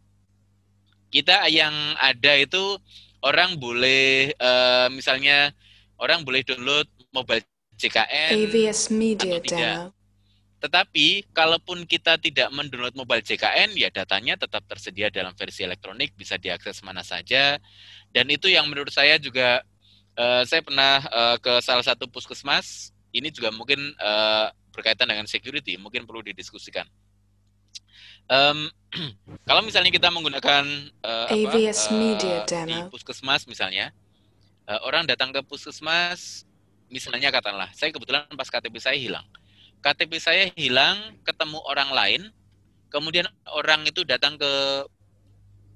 Kita yang ada itu orang boleh, eh, misalnya orang boleh download mobile JKN AVS Media atau tidak. Demo. Tetapi kalaupun kita tidak mendownload mobile JKN, ya datanya tetap tersedia dalam versi elektronik, bisa diakses mana saja. Dan itu yang menurut saya juga, eh, saya pernah eh, ke salah satu puskesmas, ini juga mungkin eh, berkaitan dengan security, mungkin perlu didiskusikan. Em, kalau misalnya kita menggunakan eh, apa, AVS Media eh, di Demo. puskesmas misalnya, eh, orang datang ke puskesmas, misalnya katakanlah, saya kebetulan pas KTP saya hilang. KTP saya hilang, ketemu orang lain, kemudian orang itu datang ke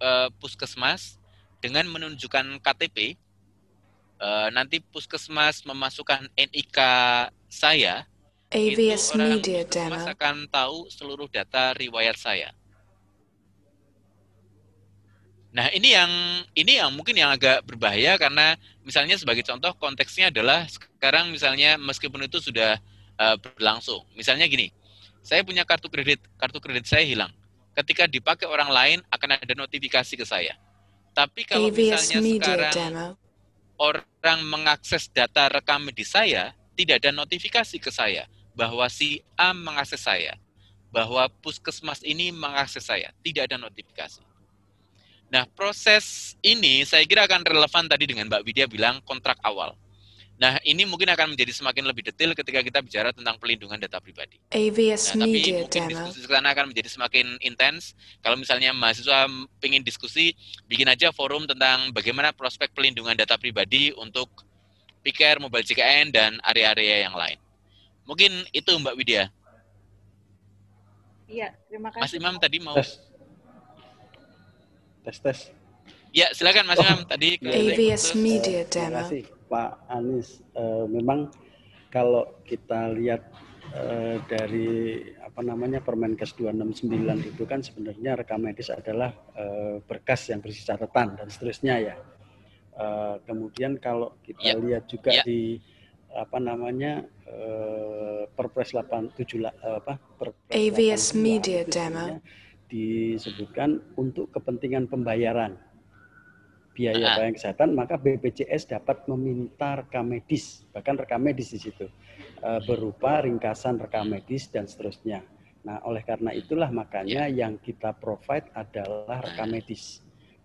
eh, puskesmas dengan menunjukkan KTP, eh, nanti puskesmas memasukkan NIK saya, AVS itu orang Media puskesmas Demo. akan tahu seluruh data riwayat saya. Nah, ini yang ini yang mungkin yang agak berbahaya karena misalnya sebagai contoh konteksnya adalah sekarang misalnya meskipun itu sudah uh, berlangsung. Misalnya gini, saya punya kartu kredit, kartu kredit saya hilang. Ketika dipakai orang lain akan ada notifikasi ke saya. Tapi kalau misalnya sekarang Demo. orang mengakses data rekam medis saya, tidak ada notifikasi ke saya bahwa si A mengakses saya, bahwa puskesmas ini mengakses saya, tidak ada notifikasi. Nah, proses ini saya kira akan relevan tadi dengan Mbak Widya bilang kontrak awal. Nah, ini mungkin akan menjadi semakin lebih detail ketika kita bicara tentang pelindungan data pribadi. AVS Nah, tapi Media mungkin Demo. diskusi sekarang akan menjadi semakin intens. Kalau misalnya mahasiswa ingin diskusi, bikin aja forum tentang bagaimana prospek pelindungan data pribadi untuk PICARE, Mobile JKN, dan area-area yang lain. Mungkin itu Mbak Widya. Iya, terima Mas kasih. Imam tadi mau... Tes. Tes tes. Ya, silakan Mas Imam. Tadi ke AVS. Media Terima Demo. kasih Pak Anies. Eh, memang kalau kita lihat eh, dari apa namanya Permenkes 269 itu kan sebenarnya rekam medis adalah eh, berkas yang berisi catatan dan seterusnya ya. Eh, kemudian kalau kita Ya. lihat juga Ya. di apa namanya eh, Perpres 87 la- eh, apa Perpres AVS 82 Media itu Demo. disebutkan untuk kepentingan pembayaran biaya pelayanan kesehatan maka BPJS dapat meminta rekam medis bahkan rekam medis di situ eh, berupa ringkasan rekam medis dan seterusnya. Nah, oleh karena itulah makanya yang kita provide adalah rekam medis.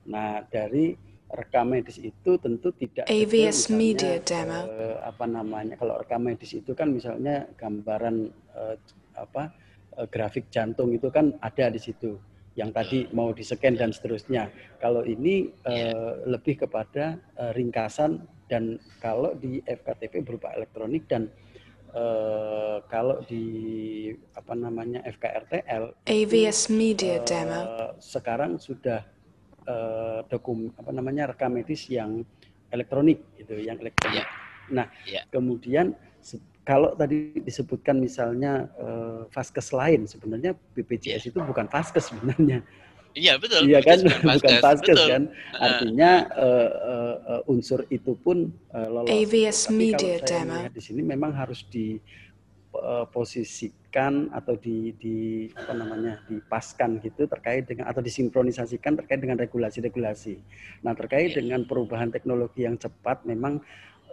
Nah, dari rekam medis itu tentu tidak AVS misalnya, Media Demo. eh, apa namanya kalau rekam medis itu kan misalnya gambaran eh, apa eh, grafik jantung itu kan ada di situ yang tadi mau di scan dan seterusnya. Kalau ini eh, lebih kepada eh, ringkasan dan kalau di FKTP berupa elektronik dan eh, kalau di apa namanya FKRTL AVS Media eh, Demo. sekarang sudah eh, dokum apa namanya rekam medis yang elektronik itu yang elektronik. Nah, Ya. kemudian kalau tadi disebutkan misalnya eh, vaskes lain sebenarnya BPJS itu bukan vaskes sebenarnya. Iya betul. Iya kan, bukan bukan vaskes, betul. kan. Artinya eh, eh, eh, unsur itu pun eh, lolos. AVS Tapi Media kalau saya Demo. di sini memang harus diposisikan atau di, di apa namanya dipaskan gitu terkait dengan atau disinkronisasikan terkait dengan regulasi-regulasi. Nah terkait dengan perubahan teknologi yang cepat memang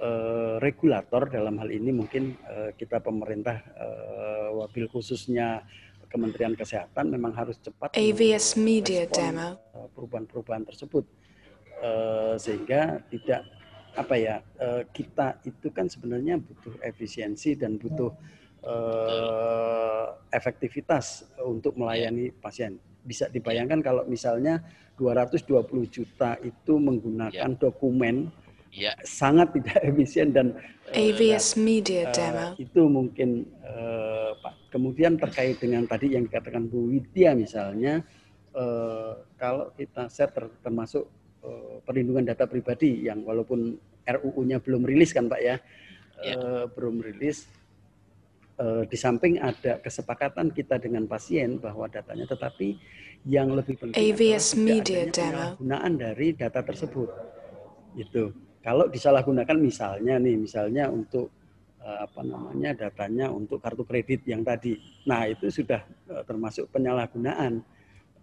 eh, regulator dalam hal ini mungkin eh, kita pemerintah eh, wabil khususnya Kementerian Kesehatan memang harus cepat AVS Media Demo. perubahan-perubahan tersebut Eh, sehingga tidak apa ya eh, kita itu kan sebenarnya butuh efisiensi dan butuh eh, efektivitas untuk melayani pasien. Bisa dibayangkan kalau misalnya 220 juta itu menggunakan dokumen Ya. sangat tidak efisien dan eh, AVS nah, Media Demo. itu mungkin eh, Pak. Kemudian terkait dengan tadi yang dikatakan Bu Widya misalnya eh, kalau kita share ter- termasuk eh, perlindungan data pribadi yang walaupun RUU-nya belum rilis kan Pak ya, eh, belum rilis. Di samping ada kesepakatan kita dengan pasien bahwa datanya, tetapi yang lebih penting AVS Media Demo. penyalahgunaan dari data tersebut. Itu. Kalau disalahgunakan misalnya nih, misalnya untuk eh, apa namanya datanya untuk kartu kredit yang tadi. Nah, itu sudah eh, termasuk penyalahgunaan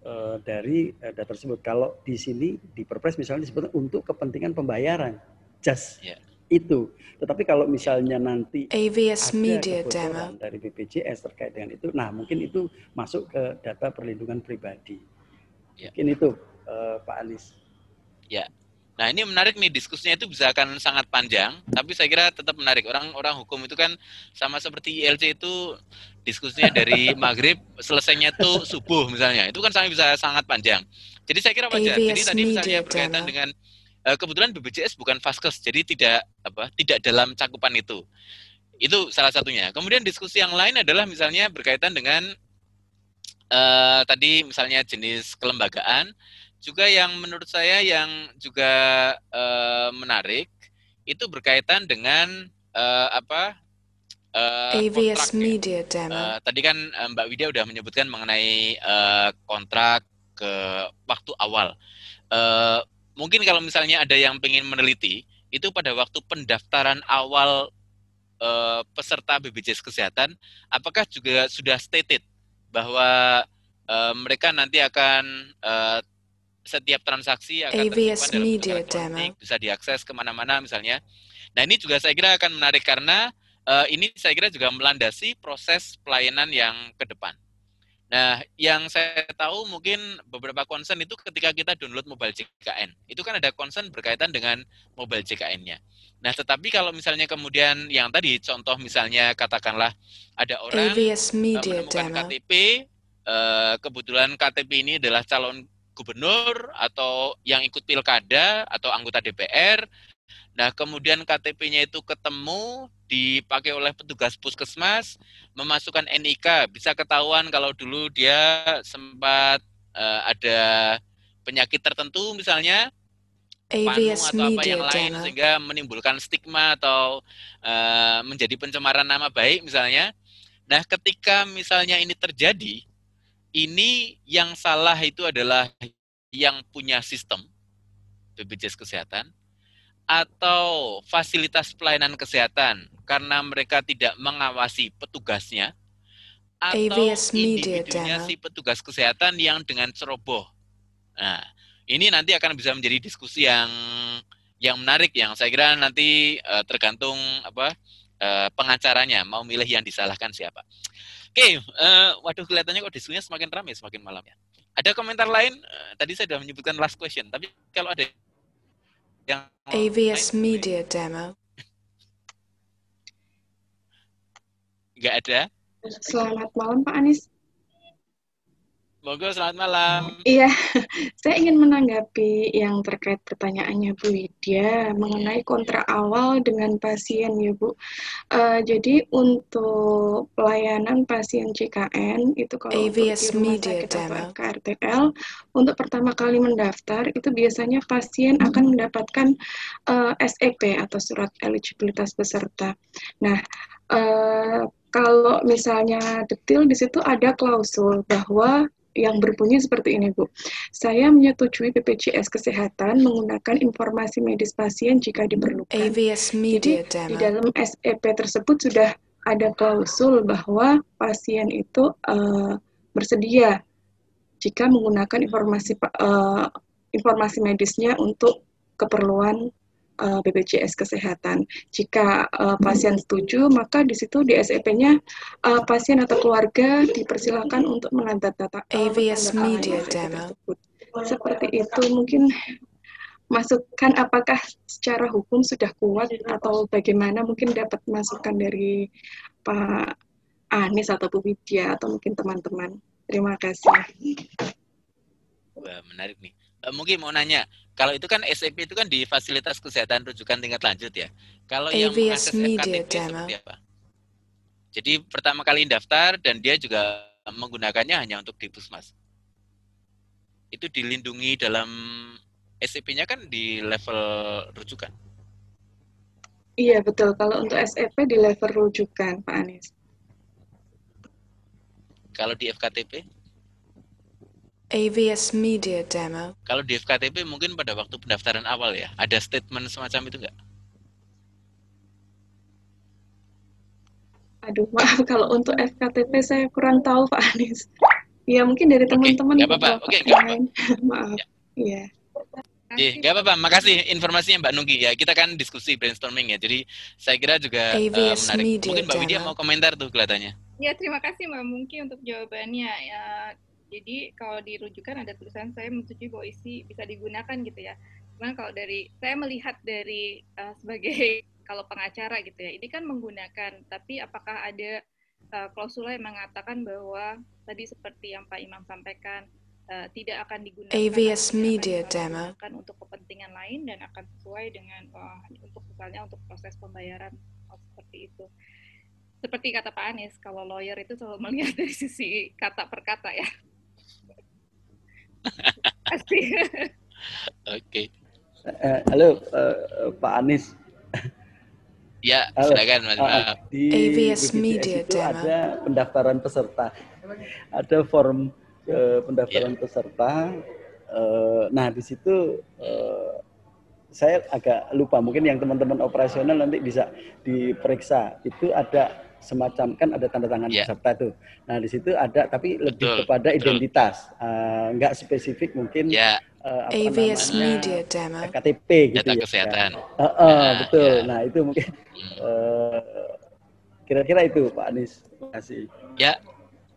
eh, dari data tersebut. Kalau di sini di Perpres misalnya disebut untuk kepentingan pembayaran. Just Ya. itu. Tetapi kalau misalnya nanti AVS ada Media Demo. dari BPJS terkait dengan itu, nah mungkin itu masuk ke data perlindungan pribadi. Ya. Mungkin itu Pak Anies. Ya. Nah ini menarik nih diskusinya itu bisa akan sangat panjang, tapi saya kira tetap menarik. Orang-orang hukum itu kan sama seperti ILC itu diskusinya dari maghrib selesainya tuh subuh misalnya. Itu kan sangat bisa sangat panjang. Jadi saya kira wajar. Jadi tadi misalnya berkaitan dengan eh, kebetulan BPJS bukan vaskes, jadi tidak apa tidak dalam cakupan itu. Itu salah satunya. Kemudian diskusi yang lain adalah misalnya berkaitan dengan eh, tadi misalnya jenis kelembagaan juga yang menurut saya yang juga eh, menarik itu berkaitan dengan eh, apa eh, AVS kontrak ya. Media Demo. Eh, tadi kan Mbak Widya udah menyebutkan mengenai eh, kontrak ke waktu awal. Eh, mungkin kalau misalnya ada yang ingin meneliti, itu pada waktu pendaftaran awal eh, peserta BPJS Kesehatan, apakah juga sudah stated bahwa eh, mereka nanti akan eh, setiap transaksi akan tersimpan dalam Media Demo. bisa diakses ke mana-mana misalnya. Nah ini juga saya kira akan menarik karena eh, ini saya kira juga melandasi proses pelayanan yang ke depan. Nah, yang saya tahu mungkin beberapa concern itu ketika kita download mobile JKN, itu kan ada concern berkaitan dengan mobile JKN-nya. Nah, tetapi kalau misalnya kemudian yang tadi contoh misalnya katakanlah ada orang AVS eh, Media menemukan Demo. KTP, eh, kebetulan KTP ini adalah calon gubernur atau yang ikut pilkada atau anggota DPR. Nah, kemudian KTP-nya itu ketemu, dipakai oleh petugas puskesmas, memasukkan NIK, bisa ketahuan kalau dulu dia sempat eh, ada penyakit tertentu misalnya, AVS atau apa yang lain sehingga menimbulkan stigma atau eh, menjadi pencemaran nama baik misalnya. Nah, ketika misalnya ini terjadi, ini yang salah itu adalah yang punya sistem BPJS Kesehatan atau fasilitas pelayanan kesehatan karena mereka tidak mengawasi petugasnya atau individunya si petugas kesehatan yang dengan ceroboh. Nah, ini nanti akan bisa menjadi diskusi yang yang menarik yang saya kira nanti eh, tergantung apa eh, pengacaranya mau milih yang disalahkan siapa. Oke, eh, waduh kelihatannya kok diskusinya semakin ramai semakin malam ya. Ada komentar lain? Eh, tadi saya sudah menyebutkan last question, tapi kalau ada yang AVS Media Demo. nggak ada, Selamat malam Pak Anies. Monggo selamat malam. Iya, saya ingin menanggapi yang terkait pertanyaannya Bu Widya mengenai kontrak awal dengan pasien ya Bu. Eh, jadi untuk pelayanan pasien CKN itu kalau untuk di AVS rumah Media sakit atau Demo. FKRTL untuk pertama kali mendaftar itu biasanya pasien akan mendapatkan eh, SEP atau surat eligibilitas peserta. Nah, eh, kalau misalnya detail di situ ada klausul bahwa yang berbunyi seperti ini, Bu. Saya menyetujui BPJS Kesehatan menggunakan informasi medis pasien jika diperlukan. AVS Media Di Demo. dalam SEP tersebut sudah ada klausul bahwa pasien itu eh, bersedia jika menggunakan informasi eh, informasi medisnya untuk keperluan eh, BPJS Kesehatan. Jika eh, pasien setuju, maka di situ di SEP-nya eh, pasien atau keluarga dipersilakan untuk menandatangani AVS Media SEP Demo. tersebut. Seperti itu mungkin masukan apakah secara hukum sudah kuat atau bagaimana mungkin dapat masukan dari Pak Anies atau Bu Widya atau mungkin teman-teman. Terima kasih. Wah, menarik nih. Eh, mungkin mau nanya, kalau itu kan SEP itu kan di fasilitas kesehatan rujukan tingkat lanjut ya. Kalau yang AVS mengakses Media FKTP seperti apa? Jadi pertama kali daftar dan dia juga menggunakannya hanya untuk di puskesmas. Itu dilindungi dalam SEP-nya kan di level rujukan. Iya betul, kalau untuk SEP di level rujukan Pak Anies. Kalau di FKTP, AVS Media Demo. kalau di FKTP mungkin pada waktu pendaftaran awal ya, ada statement semacam itu enggak? Aduh maaf kalau untuk FKTP saya kurang tahu Pak Anies. Ya mungkin dari teman-teman nggak apa-apa. Bapak Oke, yang nggak apa-apa. Maaf. Iya. Iya, nggak apa-apa. Makasih informasinya Mbak Nunggi ya. Kita kan diskusi brainstorming ya. Jadi saya kira juga AVS menarik. Media Mungkin Mbak Widya mau komentar tuh kelihatannya. Ya, terima kasih Mbak Mungki untuk jawabannya. Ya, jadi kalau dirujukan ada tulisan saya menyetujui bahwa isi bisa digunakan gitu ya. Cuman kalau dari saya melihat dari eh, sebagai kalau pengacara gitu ya, ini kan menggunakan, tapi apakah ada eh, klausula yang mengatakan bahwa tadi seperti yang Pak Imam sampaikan eh, tidak akan digunakan AVS Media Demo. untuk kepentingan lain dan akan sesuai dengan eh, untuk misalnya untuk proses pembayaran oh, seperti itu seperti kata Pak Anies, kalau lawyer itu selalu melihat dari sisi kata per kata ya. Pasti. Oke. Eh, halo eh, Pak Anies. Ya, Halo. silakan Mas. Maaf. Di AVS Media itu Demo. ada pendaftaran peserta. Ada form eh, pendaftaran peserta. Eh, nah, di situ eh, saya agak lupa. Mungkin yang teman-teman operasional nanti bisa diperiksa. Itu ada semacam kan ada tanda tangan peserta tuh. Nah, di situ ada tapi lebih Betul, kepada betul. identitas. Eh, nggak spesifik mungkin Ya. eh, apa AVS namanya, Media Demo. KTP gitu Data ya. kesehatan. Eh, eh, Nah, betul. ya. Nah, itu mungkin eh, kira-kira itu Pak Anies. Terima kasih. Ya,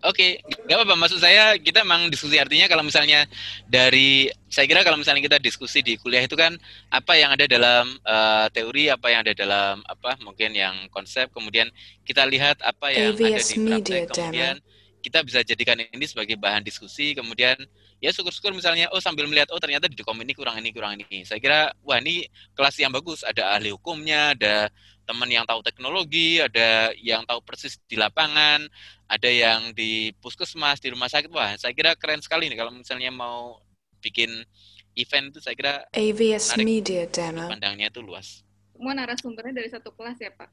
oke, nggak apa-apa. Maksud saya kita memang diskusi artinya kalau misalnya dari, saya kira kalau misalnya kita diskusi di kuliah itu kan apa yang ada dalam eh, teori, apa yang ada dalam apa mungkin yang konsep, kemudian kita lihat apa yang ada AVS di Media praktek, kemudian kita bisa jadikan ini sebagai bahan diskusi, kemudian ya syukur-syukur misalnya oh sambil melihat oh ternyata di dokum ini kurang ini kurang ini. Saya kira wah ini kelas yang bagus, ada ahli hukumnya, ada teman yang tahu teknologi, ada yang tahu persis di lapangan, ada yang di puskesmas, di rumah sakit. Wah, saya kira keren sekali nih kalau misalnya mau bikin event itu saya kira AVS menarik. Media Demo. pandangnya itu luas. Semua narasumbernya dari satu kelas ya Pak.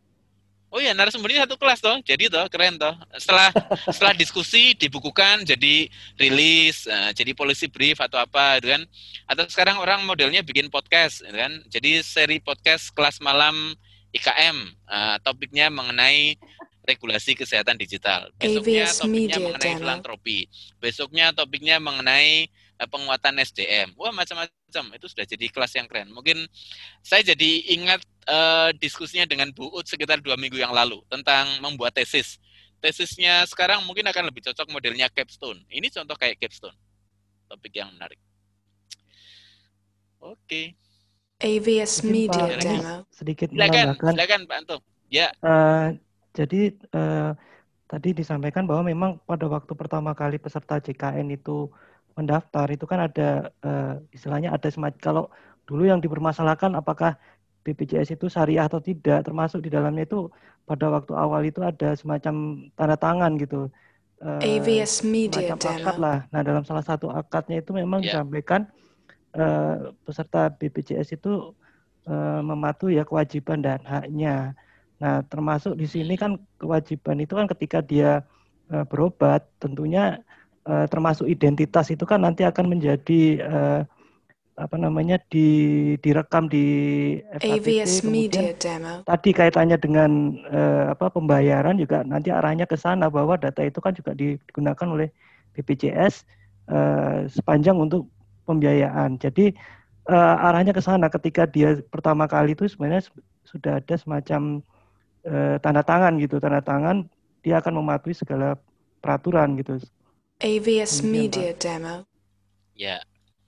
Oh iya, narasumbernya satu kelas toh, jadi toh keren toh. Setelah setelah diskusi dibukukan jadi rilis, uh, jadi policy brief atau apa, gitu kan? Atau sekarang orang modelnya bikin podcast, gitu kan? Jadi seri podcast kelas malam IKM, uh, eh, topiknya mengenai regulasi kesehatan digital. Besoknya topiknya mengenai filantropi. Besoknya topiknya mengenai penguatan SDM. Wah macam-macam. Itu sudah jadi kelas yang keren. Mungkin saya jadi ingat uh, diskusinya dengan Bu Ut sekitar dua minggu yang lalu tentang membuat tesis. Tesisnya sekarang mungkin akan lebih cocok modelnya capstone. Ini contoh kayak capstone. Topik yang menarik. Oke. Okay. AVS Media Pak, Demo. Sedikit silakan, menambahkan. Silakan Pak Anto. Ya. Uh, jadi uh, tadi disampaikan bahwa memang pada waktu pertama kali peserta JKN itu mendaftar itu kan ada uh, istilahnya ada semacam kalau dulu yang dipermasalahkan apakah BPJS itu syariah atau tidak, termasuk di dalamnya itu pada waktu awal itu ada semacam tanda tangan gitu. Uh, AVS Media akad lah. Nah dalam salah satu akadnya itu memang yeah. disampaikan uh, peserta BPJS itu uh, mematuhi ya kewajiban dan haknya. Nah termasuk di sini kan kewajiban itu kan ketika dia uh, berobat tentunya uh, termasuk identitas itu kan nanti akan menjadi uh, apa namanya di direkam di AVS Media Demo. Tadi kaitannya dengan uh, apa pembayaran juga nanti arahnya ke sana bahwa data itu kan juga digunakan oleh BPJS uh, sepanjang untuk pembiayaan. Jadi uh, arahnya ke sana ketika dia pertama kali itu sebenarnya sudah ada semacam uh, tanda tangan gitu, tanda tangan dia akan mematuhi segala peraturan gitu. AVS Media Demo. Ya,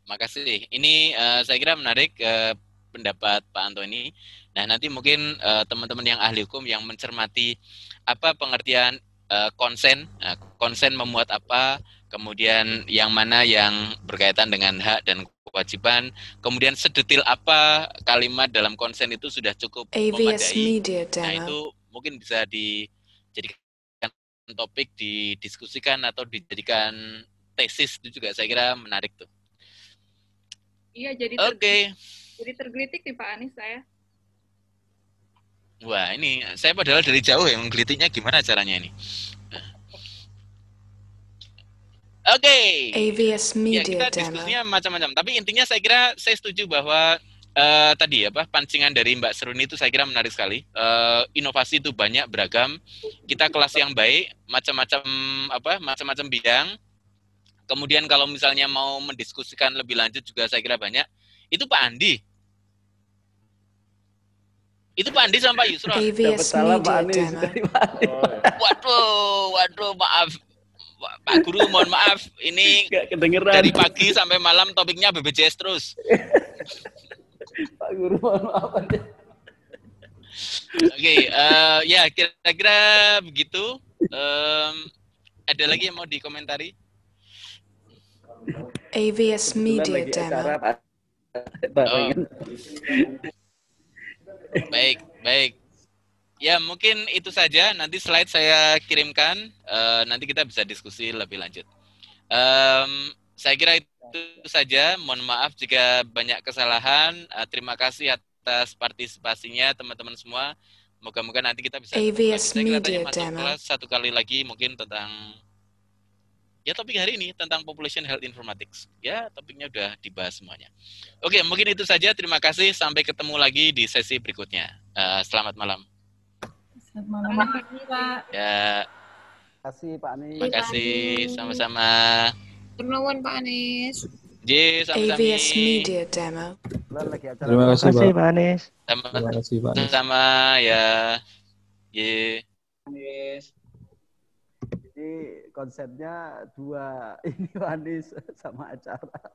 makasih. Ini uh, saya kira menarik uh, pendapat Pak Antoni. Nah, nanti mungkin uh, teman-teman yang ahli hukum yang mencermati apa pengertian uh, konsen, uh, konsen memuat apa, kemudian yang mana yang berkaitan dengan hak dan kewajiban, kemudian sedetil apa kalimat dalam konsen itu sudah cukup AVS memadai. Media Nah, itu mungkin bisa dijadikan topik didiskusikan atau dijadikan tesis itu juga saya kira menarik tuh. Iya, jadi Oke. Okay. Jadi tergelitik nih Pak Anies saya. Wah, ini saya padahal dari jauh ya menggelitiknya gimana caranya ini. Oke. Okay. AVS Media ya, kita diskusinya macam-macam. Tapi intinya saya kira saya setuju bahwa uh, tadi apa pancingan dari Mbak Seruni itu saya kira menarik sekali. Uh, inovasi itu banyak beragam. Kita kelas yang baik, macam-macam apa, macam-macam bidang Kemudian kalau misalnya mau mendiskusikan lebih lanjut juga saya kira banyak. Itu Pak Andi. Itu Pak Andi sama Pak Yusro. Dapat salah Pak Andi. Waduh, waduh, maaf. Pak Guru, mohon maaf. Ini dari pagi sampai malam topiknya BPJS terus. Pak Guru, mohon maaf. Oke, okay, uh, eh, ya kira-kira begitu. Um, ada lagi yang mau dikomentari? AVS Media Demo. Oh. baik, baik. Ya mungkin itu saja. Nanti slide saya kirimkan. Uh, nanti kita bisa diskusi lebih lanjut. Um, saya kira itu saja. Mohon maaf jika banyak kesalahan. Uh, terima kasih atas partisipasinya teman-teman semua. Moga-moga nanti kita bisa. AVS Media Demo. Satu kali lagi mungkin tentang ya topik hari ini tentang population health informatics. Ya, topiknya udah dibahas semuanya. Oke, mungkin itu saja. Terima kasih. Sampai ketemu lagi di sesi berikutnya. Uh, selamat malam. Selamat malam, Pak. Ya. Terima kasih, Pak Anies. Terima kasih. Sama-sama. Terima Pak Anies. J, sama-sama. AVS Media Demo. Terima kasih, Pak. Pak Anies. Sama, Terima kasih, Pak. Sama ya. J. Anies. Jadi konsepnya dua ini manis sama acara.